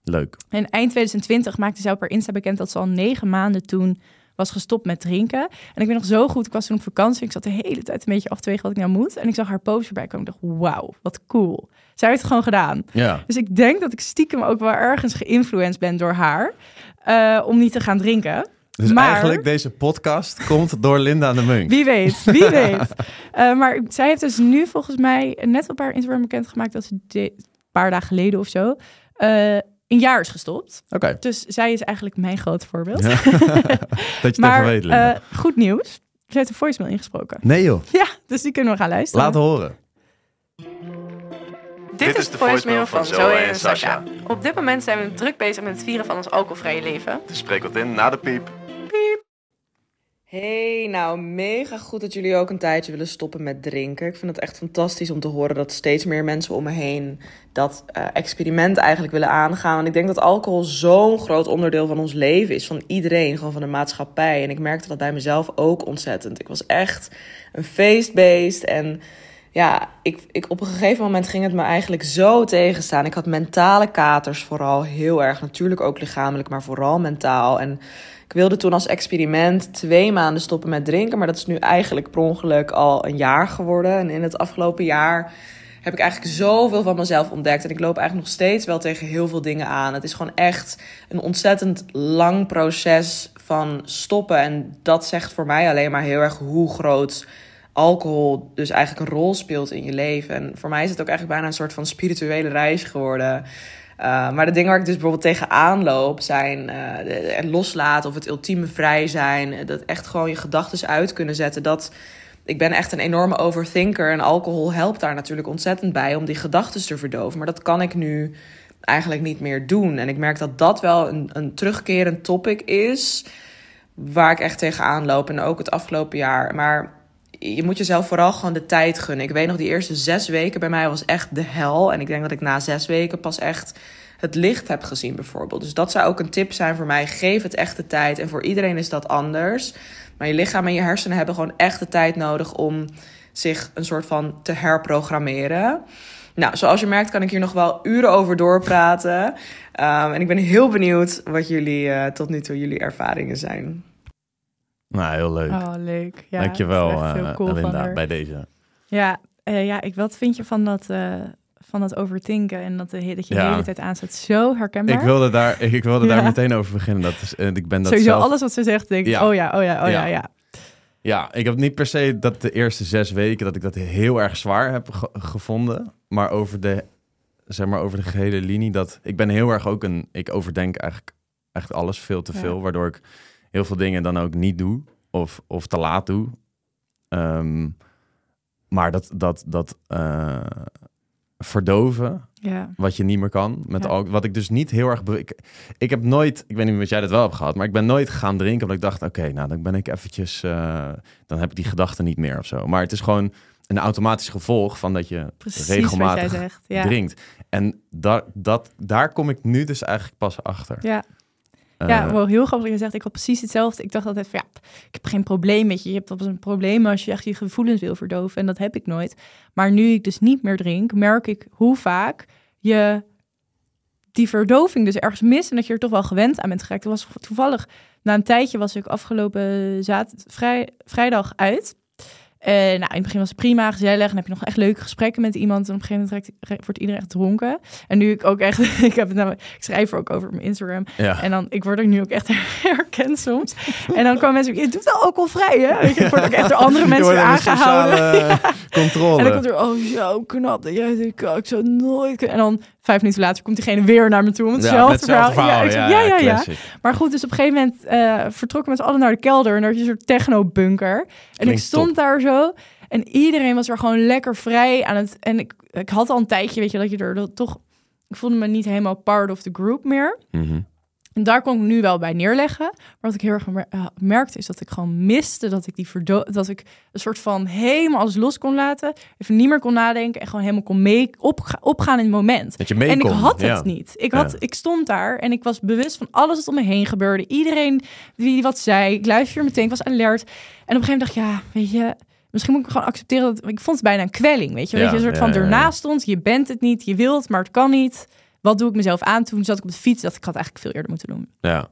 Leuk. En eind 2020 maakte zij op haar Insta bekend dat ze al negen maanden toen was gestopt met drinken. En ik ben nog zo goed, ik was toen op vakantie. Ik zat de hele tijd een beetje af te wegen wat ik nou moet. En ik zag haar post erbij komen. Ik dacht, wauw, wat cool. Zij heeft het gewoon gedaan. Ja. Dus ik denk dat ik stiekem ook wel ergens geïnfluenced ben door haar. eh, om niet te gaan drinken. Dus Maar- eigenlijk deze podcast komt door Linda de Munk. Wie weet, wie weet. Eh, maar zij heeft dus nu volgens mij net op haar Instagram bekendgemaakt dat ze een paar dagen geleden of zo eh, een jaar is gestopt. Oké. Dus zij is eigenlijk mijn groot voorbeeld. Ja. dat je het maar even weet, Linda. eh, goed nieuws. Ze heeft een voicemail ingesproken. nee joh, Ja, dus die kunnen we gaan luisteren. laat horen. Dit is de voicemail van Zoe en Sasha. Op dit moment zijn we druk bezig met het vieren van ons alcoholvrije leven. Dus spreek wat in na de piep. Hey, nou mega goed dat jullie ook een tijdje willen stoppen met drinken. Ik vind het echt fantastisch om te horen dat steeds meer mensen om me heen dat eh, experiment eigenlijk willen aangaan. Want ik denk dat alcohol zo'n groot onderdeel van ons leven is, van iedereen, gewoon van de maatschappij. En ik merkte dat bij mezelf ook ontzettend. Ik was echt een feestbeest en ja, ik, ik, op een gegeven moment ging het me eigenlijk zo tegenstaan. Ik had mentale katers vooral heel erg. Natuurlijk ook lichamelijk, maar vooral mentaal. En ik wilde toen als experiment twee maanden stoppen met drinken. Maar dat is nu eigenlijk per ongeluk al een jaar geworden. En in het afgelopen jaar heb ik eigenlijk zoveel van mezelf ontdekt. En ik loop eigenlijk nog steeds wel tegen heel veel dingen aan. Het is gewoon echt een ontzettend lang proces van stoppen. En dat zegt voor mij alleen maar heel erg hoe groot alcohol dus eigenlijk een rol speelt in je leven. En voor mij is het ook eigenlijk bijna een soort van spirituele reis geworden. Uh, maar de dingen waar ik dus bijvoorbeeld tegenaan loop zijn uh, het loslaten of het ultieme vrij zijn. Dat echt gewoon je gedachten uit kunnen zetten. Dat, ik ben echt een enorme overthinker en alcohol helpt daar natuurlijk ontzettend bij om die gedachten te verdoven. Maar dat kan ik nu eigenlijk niet meer doen. En ik merk dat dat wel een, een terugkerend topic is waar ik echt tegenaan loop. En ook het afgelopen jaar. Maar je moet jezelf vooral gewoon de tijd gunnen. Ik weet nog, die eerste zes weken bij mij was echt de hel. En ik denk dat ik na zes weken pas echt het licht heb gezien, bijvoorbeeld. Dus dat zou ook een tip zijn voor mij. Geef het echt de tijd. En voor iedereen is dat anders. Maar je lichaam en je hersenen hebben gewoon echt de tijd nodig om zich een soort van te herprogrammeren. Nou, zoals je merkt kan ik hier nog wel uren over doorpraten. Um, en ik ben heel benieuwd wat jullie uh, tot nu toe jullie ervaringen zijn. Nou, heel leuk. Oh, leuk. Ja, Dankjewel, echt uh, cool van Linda, bij deze. Ja, uh, ja ik, wat vind je van dat, uh, van dat overtinken en dat, de, dat je Ja. de hele tijd aanzet? Zo herkenbaar. Ik wilde daar, ik wilde Ja. daar meteen over beginnen. Dat is, eh, ik ben dat Sowieso zelf... alles wat ze zegt, denk ik, Ja. oh ja, oh ja, oh ja, Ja. ja. Ik heb niet per se dat de eerste zes weken dat ik dat heel erg zwaar heb ge- gevonden. Maar over de, zeg maar over de gehele linie, dat ik ben heel erg ook een, ik overdenk eigenlijk, eigenlijk alles veel te veel, waardoor ik heel veel dingen dan ook niet doe of, of te laat doe. Ehm, maar dat, dat, dat eh, verdoven, ja. wat je niet meer kan. Met Ja. Wat ik dus niet heel erg. Ik, ik heb nooit. Ik weet niet of jij dat wel hebt gehad. Maar ik ben nooit gaan drinken. Omdat ik dacht: oké, nou dan ben ik eventjes. eh, dan heb ik die gedachten niet meer of zo. Maar het is gewoon een automatisch gevolg van dat je Precies regelmatig zegt. Ja. drinkt. En dat, dat, daar kom ik nu dus eigenlijk pas achter. Ja, ja wel heel grappig dat je zegt. Ik had precies hetzelfde. Ik dacht altijd van ja, ik heb geen probleem met je. Je hebt eens een probleem als je echt je gevoelens wil verdoven. En dat heb ik nooit. Maar nu ik dus niet meer drink, merk ik hoe vaak je die verdoving dus ergens mist. En dat je er toch wel gewend aan bent geraakt. Er was toevallig, na een tijdje was ik afgelopen zaad, vrij, vrijdag uit. En nou, in het begin was het prima, gezellig. En dan heb je nog echt leuke gesprekken met iemand. En op een gegeven moment wordt iedereen echt dronken. En nu ik ook echt, ik, heb het nou, ik schrijf er ook over op mijn Instagram. ja. En dan, ik word er nu ook echt herkend soms. En dan komen mensen, je doet wel alcoholvrij, hè? Ik word ook echt door andere mensen aangehouden. controle. En dan komt er, oh zo knap, dat jij ik zou nooit kunnen. En dan vijf minuten later komt diegene weer naar me toe. Om hetzelfde verhaal. verhaal. Ja, ja, ja. Maar goed, dus op een gegeven moment eh, vertrokken we met z'n allen naar de kelder. En daar je een soort techno-bunker. En ik stond daar zo. En iedereen was er gewoon lekker vrij aan het... En ik, ik had al een tijdje, weet je, dat je er toch... Ik voelde me niet helemaal part of the group meer. Mhm. En daar kon ik nu wel bij neerleggen. Maar wat ik heel erg eh, merkte, is dat ik gewoon miste dat ik die verdo dat ik een soort van helemaal alles los kon laten. Even niet meer kon nadenken en gewoon helemaal kon mee opga- opgaan in het moment. Dat je mee En ik had het niet. Ik, had, Ja. ik stond daar en ik was bewust van alles wat om me heen gebeurde. Iedereen die wat zei. Ik luisterde meteen, ik was alert. En op een gegeven moment dacht ik, ja, weet je... Misschien moet ik gewoon accepteren dat... Ik vond het bijna een kwelling, weet je. Ja, je een soort van ernaast stond. Je bent het niet, je wilt, maar het kan niet. Wat doe ik mezelf aan? Toen zat ik op de fiets. Dat ik had eigenlijk veel eerder moeten doen. Ja.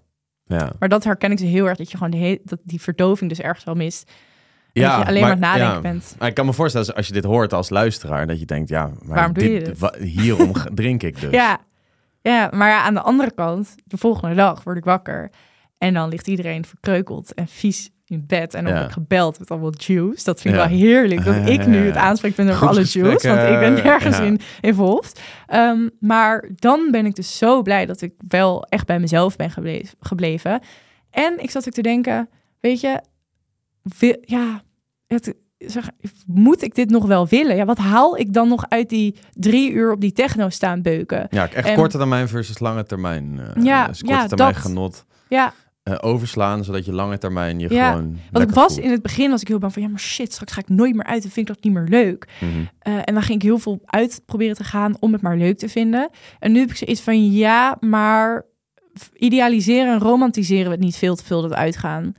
Ja. Maar dat herken ik dus heel erg, dat je gewoon de dat die verdoving dus ergens wel mist. En Ja, dat je alleen maar, maar- nadenken ja. bent. Maar ik kan me voorstellen, als je dit hoort als luisteraar, dat je denkt, ja, maar Waarom doe je dit, dit? wa- hierom drink ik dus. Ja. ja, maar ja, aan de andere kant, de volgende dag word ik wakker. En dan ligt iedereen verkreukeld en vies in bed. En dan Ja. ik gebeld met allemaal juice. Dat vind ik Ja. wel heerlijk. Dat ik nu het aanspreekpunt over alle Groepsgesprek, juice. Want ik ben nergens in involved. Ehm, maar dan ben ik dus zo blij dat ik wel echt bij mezelf ben gebleven. gebleven. En ik zat ook te denken, weet je, wi- ja, het, zeg, moet ik dit nog wel willen? Ja, wat haal ik dan nog uit die drie uur op die techno staan beuken? Ja, echt En- korte termijn versus lange termijn. eh, Ja, dus korte ja, termijn dat. genot Ja, eh, overslaan, zodat je lange termijn je Ja, gewoon Want ik was voelt. in het begin was ik heel bang van ja, maar shit, straks ga ik nooit meer uit en vind ik dat niet meer leuk. Mhm. Eh, en dan ging ik heel veel uit proberen te gaan om het maar leuk te vinden. En nu heb ik zoiets van ja, maar idealiseren en romantiseren we het niet veel te veel dat uitgaan.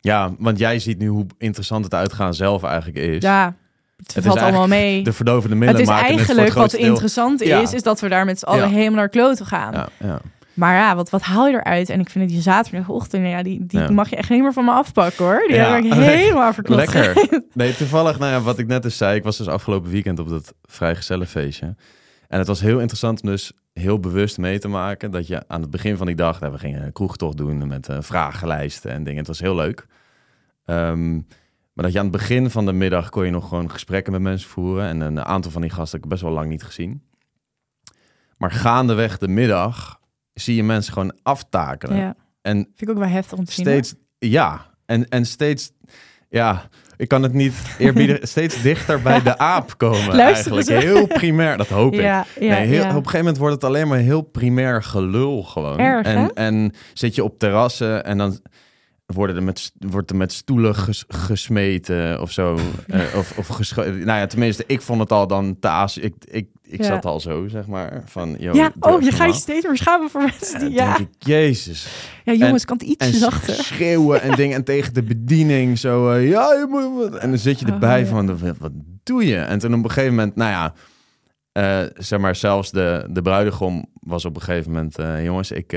Ja, want jij ziet nu hoe interessant het uitgaan zelf eigenlijk is. Ja, het, is valt allemaal mee. De verdovende Het middelen is maken het voor eigenlijk het wat interessant Ja. is, is dat we daar met z'n allen Ja. helemaal naar kloten gaan. Ja, ja. Maar ja, wat, wat haal je eruit? En ik vind dat die zaterdagochtend, ja, die, die Ja. mag je echt niet meer van me afpakken hoor. Die Ja. heb ik helemaal verklopt. Lekker. Nee, toevallig, nou ja, wat ik net dus zei, ik was dus afgelopen weekend op dat vrijgezellenfeestje. En het was heel interessant om dus heel bewust mee te maken dat je aan het begin van die dag, nou, we gingen een kroegtocht doen met een vragenlijsten en dingen. Het was heel leuk. Ehm, maar dat je aan het begin van de middag kon je nog gewoon gesprekken met mensen voeren. En een aantal van die gasten heb ik best wel lang niet gezien. Maar gaandeweg de middag zie je mensen gewoon aftakelen. Ja, En vind ik ook wel heftig om te zien. steeds, ja, en, en steeds, ja, ik kan het niet eerbiedig, steeds dichter bij de aap komen Luisteren eigenlijk. Heel primair, dat hoop ik. Ja, nee, heel, ja. Op een gegeven moment wordt het alleen maar heel primair gelul gewoon. Erg, hè? en, en zit je op terrassen en dan worden er met, wordt er met stoelen ges- gesmeten of zo. Eh, of of gescho- nou ja, tenminste, ik vond het al dan te aas. Ik, ik, ik Ja. zat al zo, zeg maar. Van, yo, Ja, oh, je gaat je steeds meer schamen voor mensen die... Ja, ik, jezus. ja jongens, kan het iets En zachter? schreeuwen en dingen. En tegen de bediening zo, eh, ja, je moet... En dan zit je Oh, erbij van, wat, wat doe je? En toen op een gegeven moment, nou ja... eh, zeg maar, zelfs de, de bruidegom was op een gegeven moment... jongens, ik,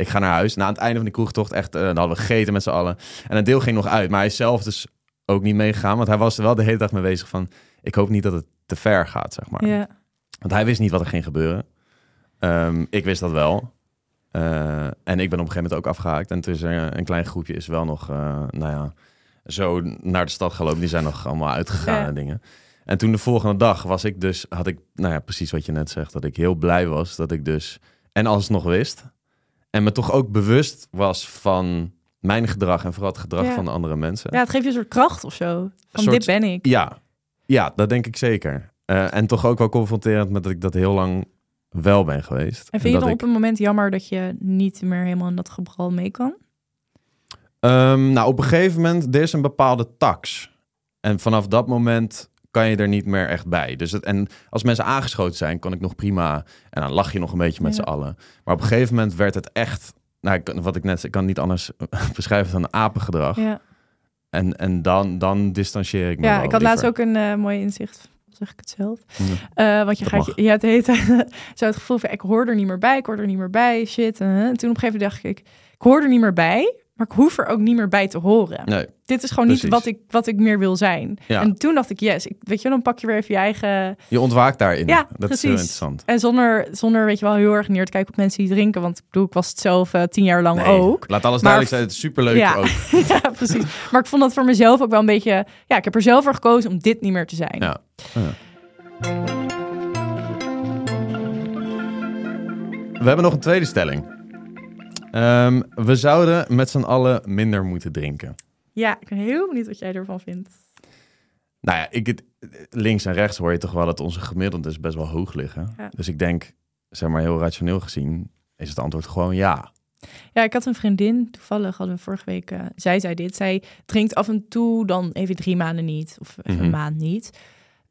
ik ga naar huis. Na het einde van die kroegtocht echt... eh, dan hadden we gegeten met z'n allen. En een deel ging nog uit. Maar hij is zelf dus ook niet meegegaan. Want hij was er wel de hele dag mee bezig van... Ik hoop niet dat het te ver gaat, zeg maar. Ja, Want hij wist niet wat er ging gebeuren. Ehm, ik wist dat wel. Eh, en ik ben op een gegeven moment ook afgehaakt. En is er een klein groepje is wel nog, eh, nou ja, zo naar de stad gelopen. Die zijn nog allemaal uitgegaan Ja. en dingen. En toen de volgende dag was ik dus, had ik, nou ja, precies wat je net zegt, dat ik heel blij was dat ik dus, en alsnog wist. En me toch ook bewust was van mijn gedrag en vooral het gedrag Ja. van de andere mensen. ja, het geeft je een soort kracht of zo. Van soort- dit ben ik. Ja, ja, dat denk ik zeker. Eh, en toch ook wel confronterend met dat ik dat heel lang wel ben geweest. En vind je dan ik, op een moment jammer dat je niet meer helemaal in dat gebral mee kan? Ehm, nou, op een gegeven moment, er is een bepaalde tax. En vanaf dat moment kan je er niet meer echt bij. Dus het, en als mensen aangeschoten zijn, kon ik nog prima. En dan lach je nog een beetje met Ja. z'n allen. Maar op een gegeven moment werd het echt. Nou, ik, wat ik net zei, ik kan niet anders beschrijven dan apengedrag. Ja, En, en dan, dan distancieer ik me ja ik had laatst ook een eh, mooi inzicht. Zeg ik het zelf? Ja. Eh, want je gaat mag. je, hele tijd zo het gevoel van ik hoor er niet meer bij, ik hoor er niet meer bij, shit. eh. En toen op een gegeven moment dacht ik, ik hoor er niet meer bij, maar ik hoef er ook niet meer bij te horen. Nee, Dit is gewoon Precies. niet wat ik, wat ik meer wil zijn. Ja. En toen dacht ik, yes, ik, weet je, dan pak je weer even je eigen... je ontwaakt daarin. Ja, dat is heel interessant. En zonder, zonder, weet je wel, heel erg neer te kijken op mensen die drinken. Want ik bedoel, ik was het zelf eh, tien jaar lang Nee, ook. Laat alles Maar- duidelijk zijn. Het is superleuk Ja. ook. ja, precies. Maar ik vond dat voor mezelf ook wel een beetje... Ja, ik heb er zelf voor gekozen om dit niet meer te zijn. Ja. Ja. We hebben nog een tweede stelling. Ehm, we zouden met z'n allen minder moeten drinken. Ja, ik ben heel benieuwd wat jij ervan vindt. Nou ja, ik, het- links en rechts hoor je toch wel dat onze gemiddeldes best wel hoog liggen. Ja. Dus ik denk, zeg maar heel rationeel gezien, is het antwoord gewoon ja. Ja, ik had een vriendin, toevallig hadden we vorige week, eh, zij zei dit. Zij drinkt af en toe dan even drie maanden niet, of even Mhm. een maand niet.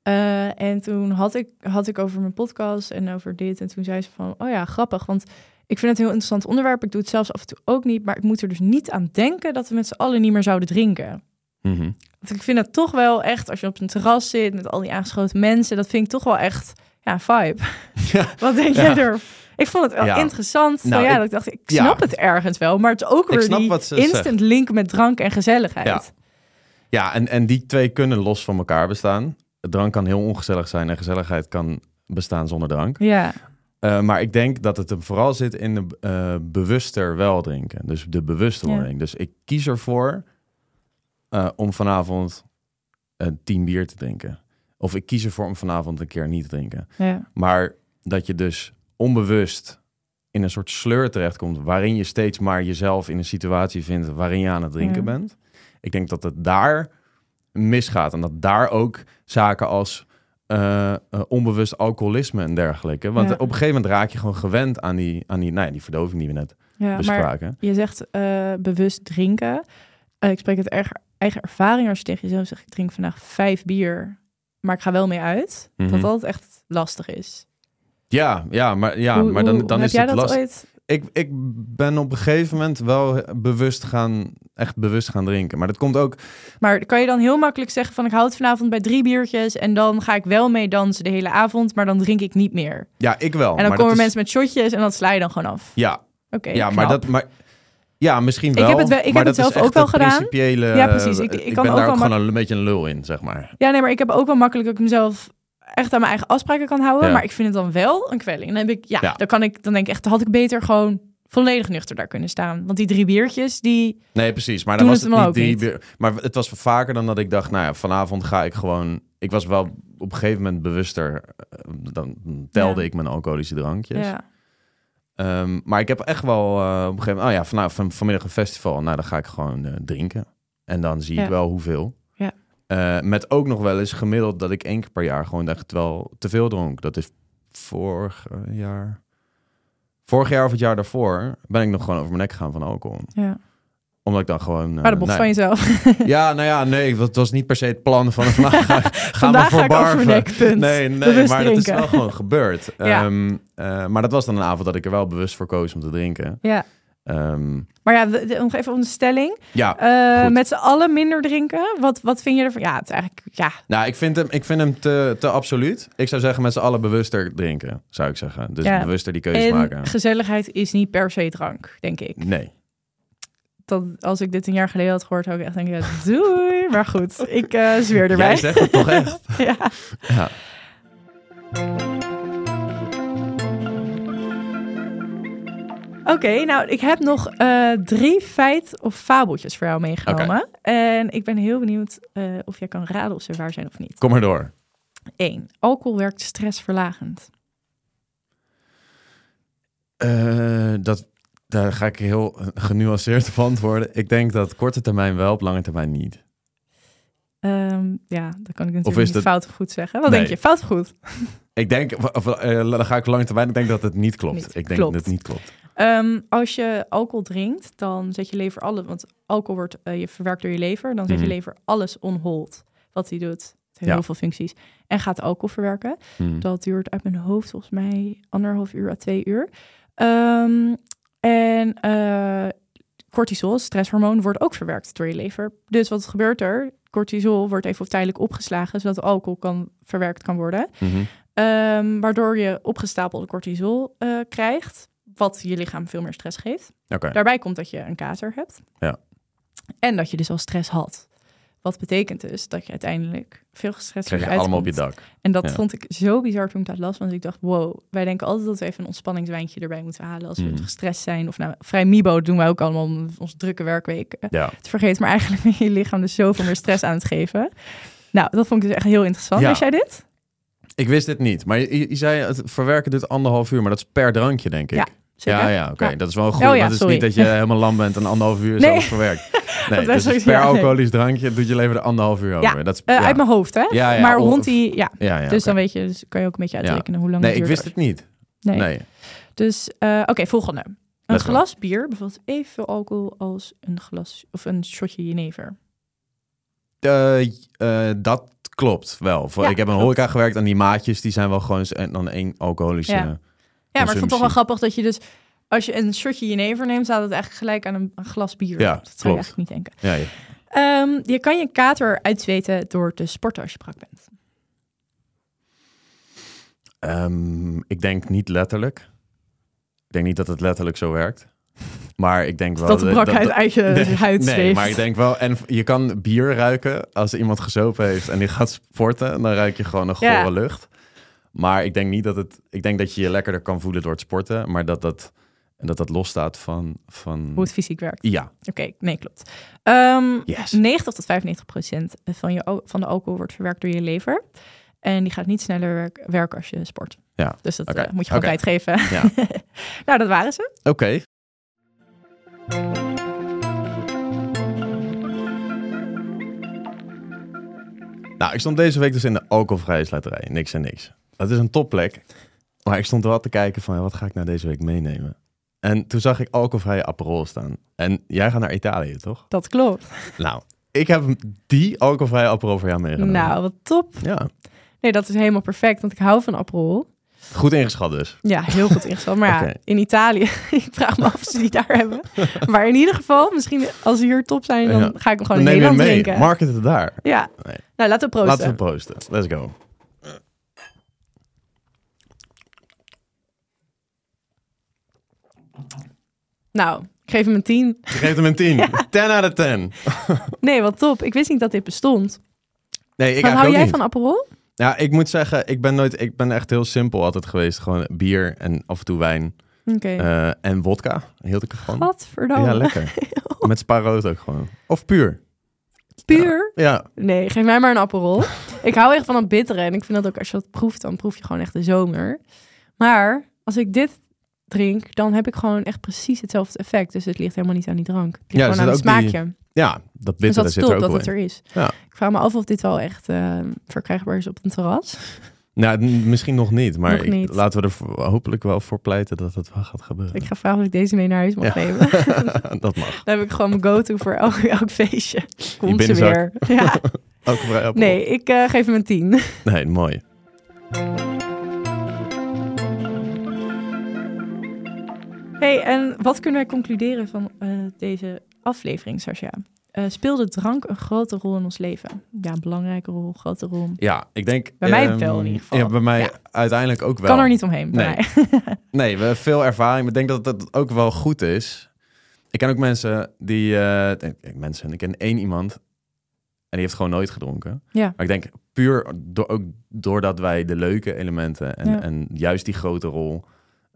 Eh, en toen had ik, had ik over mijn podcast en over dit. En toen zei ze van, oh ja, grappig. Want ik vind het een heel interessant onderwerp. Ik doe het zelfs af en toe ook niet. Maar ik moet er dus niet aan denken dat we met z'n allen niet meer zouden drinken. Mhm. Want ik vind het toch wel echt, als je op een terras zit met al die aangeschoten mensen, dat vind ik toch wel echt, ja, vibe. Ja. Wat denk Ja. jij er? Ik vond het wel Ja. interessant. Nou, ja, ik- dat ik dacht, ik snap het ergens wel. Maar het is ook weer die instant zegt. link met drank en gezelligheid. Ja. Ja, en, en die twee kunnen los van elkaar bestaan. Drank kan heel ongezellig zijn en gezelligheid kan bestaan zonder drank. Ja. Eh, maar ik denk dat het hem vooral zit in de eh, bewuster wel drinken. Dus de bewustwording. Dus ik kies ervoor eh, om vanavond een tien bier te drinken. Of ik kies ervoor om vanavond een keer niet te drinken. ja. Maar dat je dus onbewust in een soort sleur terechtkomt... waarin je steeds maar jezelf in een situatie vindt... waarin je aan het drinken Ja. bent. Ik denk dat het daar misgaat. En dat daar ook zaken als eh, eh, onbewust alcoholisme en dergelijke... want Ja. op een gegeven moment raak je gewoon gewend aan die, aan die, nou ja, die verdoving die we net ja maar bespraken. je zegt eh, bewust drinken. Ik spreek het eigen, eigen ervaring als je tegen jezelf zegt... ik drink vandaag vijf bier, maar ik ga wel mee uit. Mhm. Dat dat echt lastig is. Ja, ja, maar, ja, Hoe- maar dan, hoe- dan heb is jij het dat lastig. ooit... Ik, ik ben op een gegeven moment wel bewust gaan, echt bewust gaan drinken. Maar dat komt ook Maar kan je dan heel makkelijk zeggen van... ik houd vanavond bij drie biertjes... en dan ga ik wel mee dansen de hele avond... maar dan drink ik niet meer. Ja, ik wel. en dan maar komen dat is- mensen met shotjes... en dan sla je dan gewoon af. Ja, Oké, ja maar dat... Maar, ja, misschien Ik wel. heb het wel- ik heb het dat zelf ook wel gedaan. principiële, Ja, precies. Ik- Ik, ik kan ben ook daar ook gewoon een beetje een lul in, zeg maar. Ja, nee, maar ik heb ook wel makkelijk dat ik mezelf echt aan mijn eigen afspraken kan houden. Ja. Maar ik vind het dan wel een kwelling. Dan heb ik, ja, Ja. dan kan ik, dan denk ik echt, had ik beter gewoon volledig nuchter daar kunnen staan. Want die drie biertjes, die, Nee, precies. Maar dan was het het niet ook drie bier- Maar het was vaker dan dat ik dacht, nou ja, vanavond ga ik gewoon... Ik was wel op een gegeven moment bewuster. eh, Dan telde Ja. ik mijn alcoholische drankjes. ja, Ehm, maar ik heb echt wel eh, op een gegeven moment... Oh ja, vanavond van, vanmiddag een festival. Nou, dan ga ik gewoon eh, drinken. En dan zie ik Ja. wel hoeveel. Eh, met ook nog wel eens gemiddeld dat ik één keer per jaar gewoon echt wel te veel dronk. Dat is vorig jaar... Vorig jaar of het jaar daarvoor ben ik nog gewoon over mijn nek gegaan van alcohol. ja. Omdat ik dan gewoon... eh, Maar de bocht van jezelf. Ja, nou ja, nee, het was niet per se het plan van vandaag ga, gaan Vandaag we voor ga ik nek, punt. Nee, nee, Bewust maar dat is wel gewoon gebeurd. Ja. Ehm, eh, maar dat was dan een avond dat ik er wel bewust voor koos om te drinken. ja. Ehm, Maar ja, nog even om de stelling. ja, Eh, met z'n allen minder drinken. Wat, wat vind je ervan? Ja, het is eigenlijk, ja. nou, ik vind hem, ik vind hem te, te absoluut. Ik zou zeggen met z'n allen bewuster drinken, zou ik zeggen. Dus Ja. bewuster die keuzes En maken. gezelligheid is niet per se drank, denk ik. Nee. Dat, als ik dit een jaar geleden had gehoord, zou ik echt denken, ja, doei. Maar goed, ik eh, zweer erbij. Jij zegt het toch echt? ja. Ja. Oké, nou, ik heb nog eh, drie feit- of fabeltjes voor jou meegenomen. En ik ben heel benieuwd eh, of jij kan raden of ze waar zijn of niet. Kom maar door. 1. Alcohol werkt stressverlagend. Eh, dat, daar ga ik heel genuanceerd op antwoorden. Ik denk dat korte termijn wel, op lange termijn niet. Ehm, ja, dat kan ik natuurlijk is niet fout of goed zeggen. Wat Nee. denk je? Fout of goed? Ik denk, of, dan ga ik op lange termijn. Ik denk dat het niet klopt. Niet. Ik denk Klopt. dat het niet klopt. Ehm, als je alcohol drinkt, dan zet je lever alles... Want alcohol wordt eh, je verwerkt door je lever. Dan zet Mhm. je lever alles on hold. Wat hij doet. Het heeft Ja. heel veel functies. En gaat alcohol verwerken. Hmm. Dat duurt uit mijn hoofd volgens mij anderhalf uur à twee uur. Ehm, en eh, cortisol, stresshormoon, wordt ook verwerkt door je lever. Dus wat gebeurt er? Cortisol wordt even tijdelijk opgeslagen, zodat alcohol kan, verwerkt kan worden. Mhm. Ehm, waardoor je opgestapelde cortisol eh, krijgt, wat je lichaam veel meer stress geeft. Oké. Daarbij komt dat je een kater hebt. Ja. En dat je dus al stress had. Wat betekent dus dat je uiteindelijk veel gestrest eruit allemaal op je dak. En dat Ja. vond ik zo bizar toen ik dat las. Want ik dacht, wow, wij denken altijd dat we even een ontspanningswijntje erbij moeten halen als we Mhm. gestrest zijn. Of nou, vrij Mibo doen wij ook allemaal om onze drukke werkweek eh, Ja. te vergeten. Maar eigenlijk ben je lichaam dus zoveel meer stress aan het geven. Nou, dat vond ik dus echt heel interessant. Ja. Wist jij dit? Ik wist dit niet. Maar je, je zei, het verwerken duurt anderhalf uur. Maar dat is per drankje, denk ik. Ja, Zeker? ja, ja oké. Ja. Dat is wel goed. Oh ja, dat is sorry. niet dat je helemaal lam bent en anderhalf uur Nee. alles verwerkt. Nee, dus per ja, nee. alcoholisch drankje doet je leven er anderhalf uur over. Dat is, Eh. Uit mijn hoofd, hè? Ja, ja, maar rond die, ja. dus dan weet je, dus kan je ook een beetje uitrekenen hoe lang Nee, het ik duurt. wist het niet. Nee. Nee. Dus, eh, oké, volgende. Een glas bier bevat evenveel alcohol als een glas of een shotje jenever. Eh, dat klopt wel. Voor, Ja, ik heb klopt. horeca gewerkt en die maatjes die zijn wel gewoon dan één alcoholische. Ja. Ja, maar ik vond het toch wel grappig dat je dus... Als je een shotje jenever neemt, staat het eigenlijk gelijk aan een, een glas bier. Ja, dat zou je eigenlijk niet denken. Ja, ja. Ehm, je kan je kater uitzweten door te sporten als je brak bent. Ehm, ik denk niet letterlijk. Ik denk niet dat het letterlijk zo werkt. Maar ik denk wel... Dat de dat- brak dat- uit je Nee, huid Nee, zweeft. maar ik denk wel... En je kan bier ruiken als iemand gezopen heeft en die gaat sporten. Dan ruik je gewoon een Ja. gore lucht. Maar ik denk niet dat het... Ik denk dat je je lekkerder kan voelen door het sporten. Maar dat dat, en dat, dat losstaat van... van Hoe het fysiek werkt. ja, Oké, nee, klopt. Ehm, yes. 90 tot 95 procent van, je, van de alcohol wordt verwerkt door je lever. En die gaat niet sneller werk- werken als je sport. Ja, Dus dat eh, moet je gewoon oké. tijd geven. Ja. nou, dat waren ze. Oké. Nou, ik stond deze week dus in de alcoholvrije slijterij. Niks en niks. Dat is een topplek. Maar ik stond er wel te kijken van, ja, wat ga ik nou deze week meenemen? En toen zag ik alcoholvrije Aperol staan. En jij gaat naar Italië, toch? Dat klopt. Nou, ik heb die alcoholvrije Aperol voor jou meegenomen. Nou, wat top. Ja, Nee, dat is helemaal perfect, want ik hou van Aperol. goed ingeschat dus. Ja, heel goed ingesteld. Maar ja, in Italië, ik vraag me af of ze die daar hebben. Maar in ieder geval, misschien als ze hier top zijn, dan Ja. ga ik hem gewoon Dan in Nederland mee. drinken. Market het daar. Ja, Nee. nou laten we proosten. Laten we proosten. Let's go. Nou, ik geef hem een 10. Je geeft hem een 10. 10 out of 10. Nee, wat top. Ik wist niet dat dit bestond. Nee, ik Wat hou jij niet. van Aperol? Ja, ik moet zeggen, ik ben nooit, ik ben echt heel simpel altijd geweest. Gewoon bier en af en toe wijn Oké. eh, en wodka. Hield ik ervan. Gadverdamme. Ja, lekker. Met spaarrood ook gewoon. Of puur. Puur? Ja, Nee, geef mij maar een Aperol. ik hou echt van dat bittere. En ik vind dat ook als je dat proeft, dan proef je gewoon echt de zomer. Maar als ik dit drink, dan heb ik gewoon echt precies hetzelfde effect. Dus het ligt helemaal niet aan die drank. Het ligt Ja, gewoon aan het ook die- smaakje. ja dat Dus bittere dat is zit er ook dat het er is. Ja. Ik vraag me af of dit wel echt eh, verkrijgbaar is op een terras. Nou, misschien nog niet. Maar Nog ik- niet. laten we er voor- hopelijk wel voor pleiten dat het wel gaat gebeuren. Ik ga vragen of ik deze mee naar huis mag Ja. nemen. dat mag. Dan heb ik gewoon mijn go-to voor elk, elk feestje. Komt ze weer. Ja. Aperol. Nee, ik eh, geef hem een 10. Nee, mooi. Hey, en wat kunnen wij concluderen van eh, deze aflevering, Sascha? Eh, speelde drank een grote rol in ons leven? Ja, een belangrijke rol, grote rol. Ja, ik denk... Bij mij ehm, wel in ieder geval. Ja, bij mij Ja. uiteindelijk ook wel. Kan er niet omheen. Nee. Nee, we hebben veel ervaring. Maar ik denk dat dat ook wel goed is. Ik ken ook mensen die... eh, ik- mensen, ik ken één iemand... en die heeft gewoon nooit gedronken. Ja. Maar ik denk puur door, ook doordat wij de leuke elementen... en, Ja. en juist die grote rol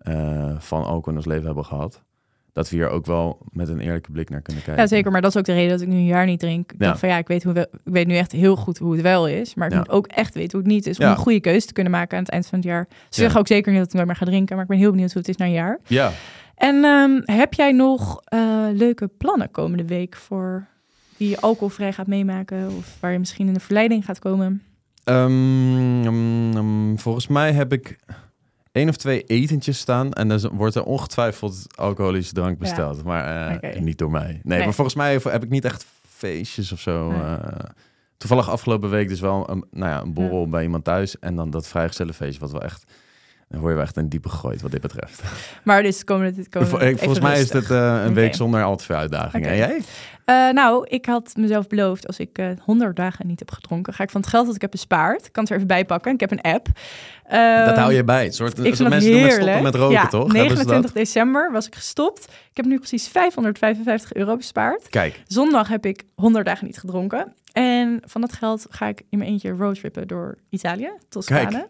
eh, van alcohol in ons leven hebben gehad... dat we hier ook wel met een eerlijke blik naar kunnen kijken. Ja, zeker. Maar dat is ook de reden dat ik nu een jaar niet drink. Ik Ja. dacht van ja, ik weet, hoe wel, ik weet nu echt heel goed hoe het wel is. Maar ik Ja. moet ook echt weten hoe het niet is. Om een goede keuze te kunnen maken aan het eind van het jaar. Ze zeggen ook zeker niet dat ik nooit meer ga drinken. Maar ik ben heel benieuwd hoe het is na een jaar. Ja. En ehm, heb jij nog eh, leuke plannen komende week voor wie je alcoholvrij gaat meemaken? Of waar je misschien in de verleiding gaat komen? Ehm, volgens mij heb ik één of twee etentjes staan. En dan wordt er ongetwijfeld alcoholische drank besteld. Maar eh, niet door mij. Nee, Nee. maar volgens mij heb ik niet echt feestjes of zo. Nee. eh. toevallig afgelopen week dus wel een, nou ja, een borrel bij iemand thuis. En dan dat vrijgezellenfeestje wat wel echt... Dan word je wel echt een diepe gegooid wat dit betreft. Maar dus Vol- ik- even volgens mij is het eh, een week zonder al te veel uitdagingen. En jij? Eh, nou, ik had mezelf beloofd, als ik eh 100 dagen niet heb gedronken, ga ik van het geld dat ik heb bespaard, kan het er even bij pakken. Ik heb een app. dat Ehm, hou je bij. Het soort, Ik mensen doen met stoppen met roken, ja, toch? Hebben ze 29 dat? december was ik gestopt. Ik heb nu precies 555 euro bespaard. Kijk, Zondag heb ik 100 dagen niet gedronken. En van dat geld ga ik in mijn eentje roadtrippen door Italië, Toscane.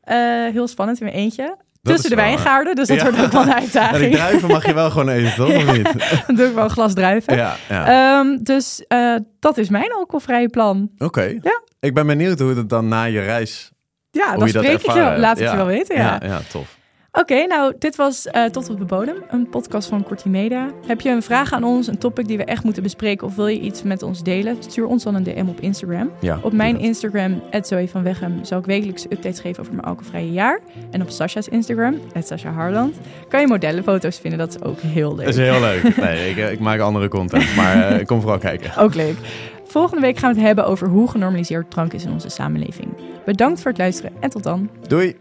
Eh, heel spannend in mijn eentje. Tussen de wijngaarden, dus dat Ja. wordt ook wel een Ja, uitdaging. druiven mag je wel gewoon eten, toch? Of niet? Dan doe ik wel een glas druiven. Ja, ja. Ehm, dus eh, dat is mijn alcoholvrije plan. Oké. Ja. Ik ben benieuwd hoe het dan na je reis... Ja, dan dat spreek ik je. Laat ik je wel weten. Ja, ja tof. Oké, nou, dit was eh, Tot op de Bodem, een podcast van Kortie Media. Heb je een vraag aan ons, een topic die we echt moeten bespreken... of wil je iets met ons delen? Stuur ons dan een DM op Instagram. Ja, Op mijn dat. Instagram, Zoe van Weghem, zal ik wekelijks updates geven over mijn alcoholvrije jaar. En op Sasha's Instagram, Sasha Harland, kan je modellenfoto's vinden. Dat is ook heel leuk. Dat is heel leuk. Nee, ik, eh, ik maak andere content, maar eh, kom vooral kijken. Ook leuk. Volgende week gaan we het hebben over hoe genormaliseerd drank is in onze samenleving. Bedankt voor het luisteren en tot dan. Doei!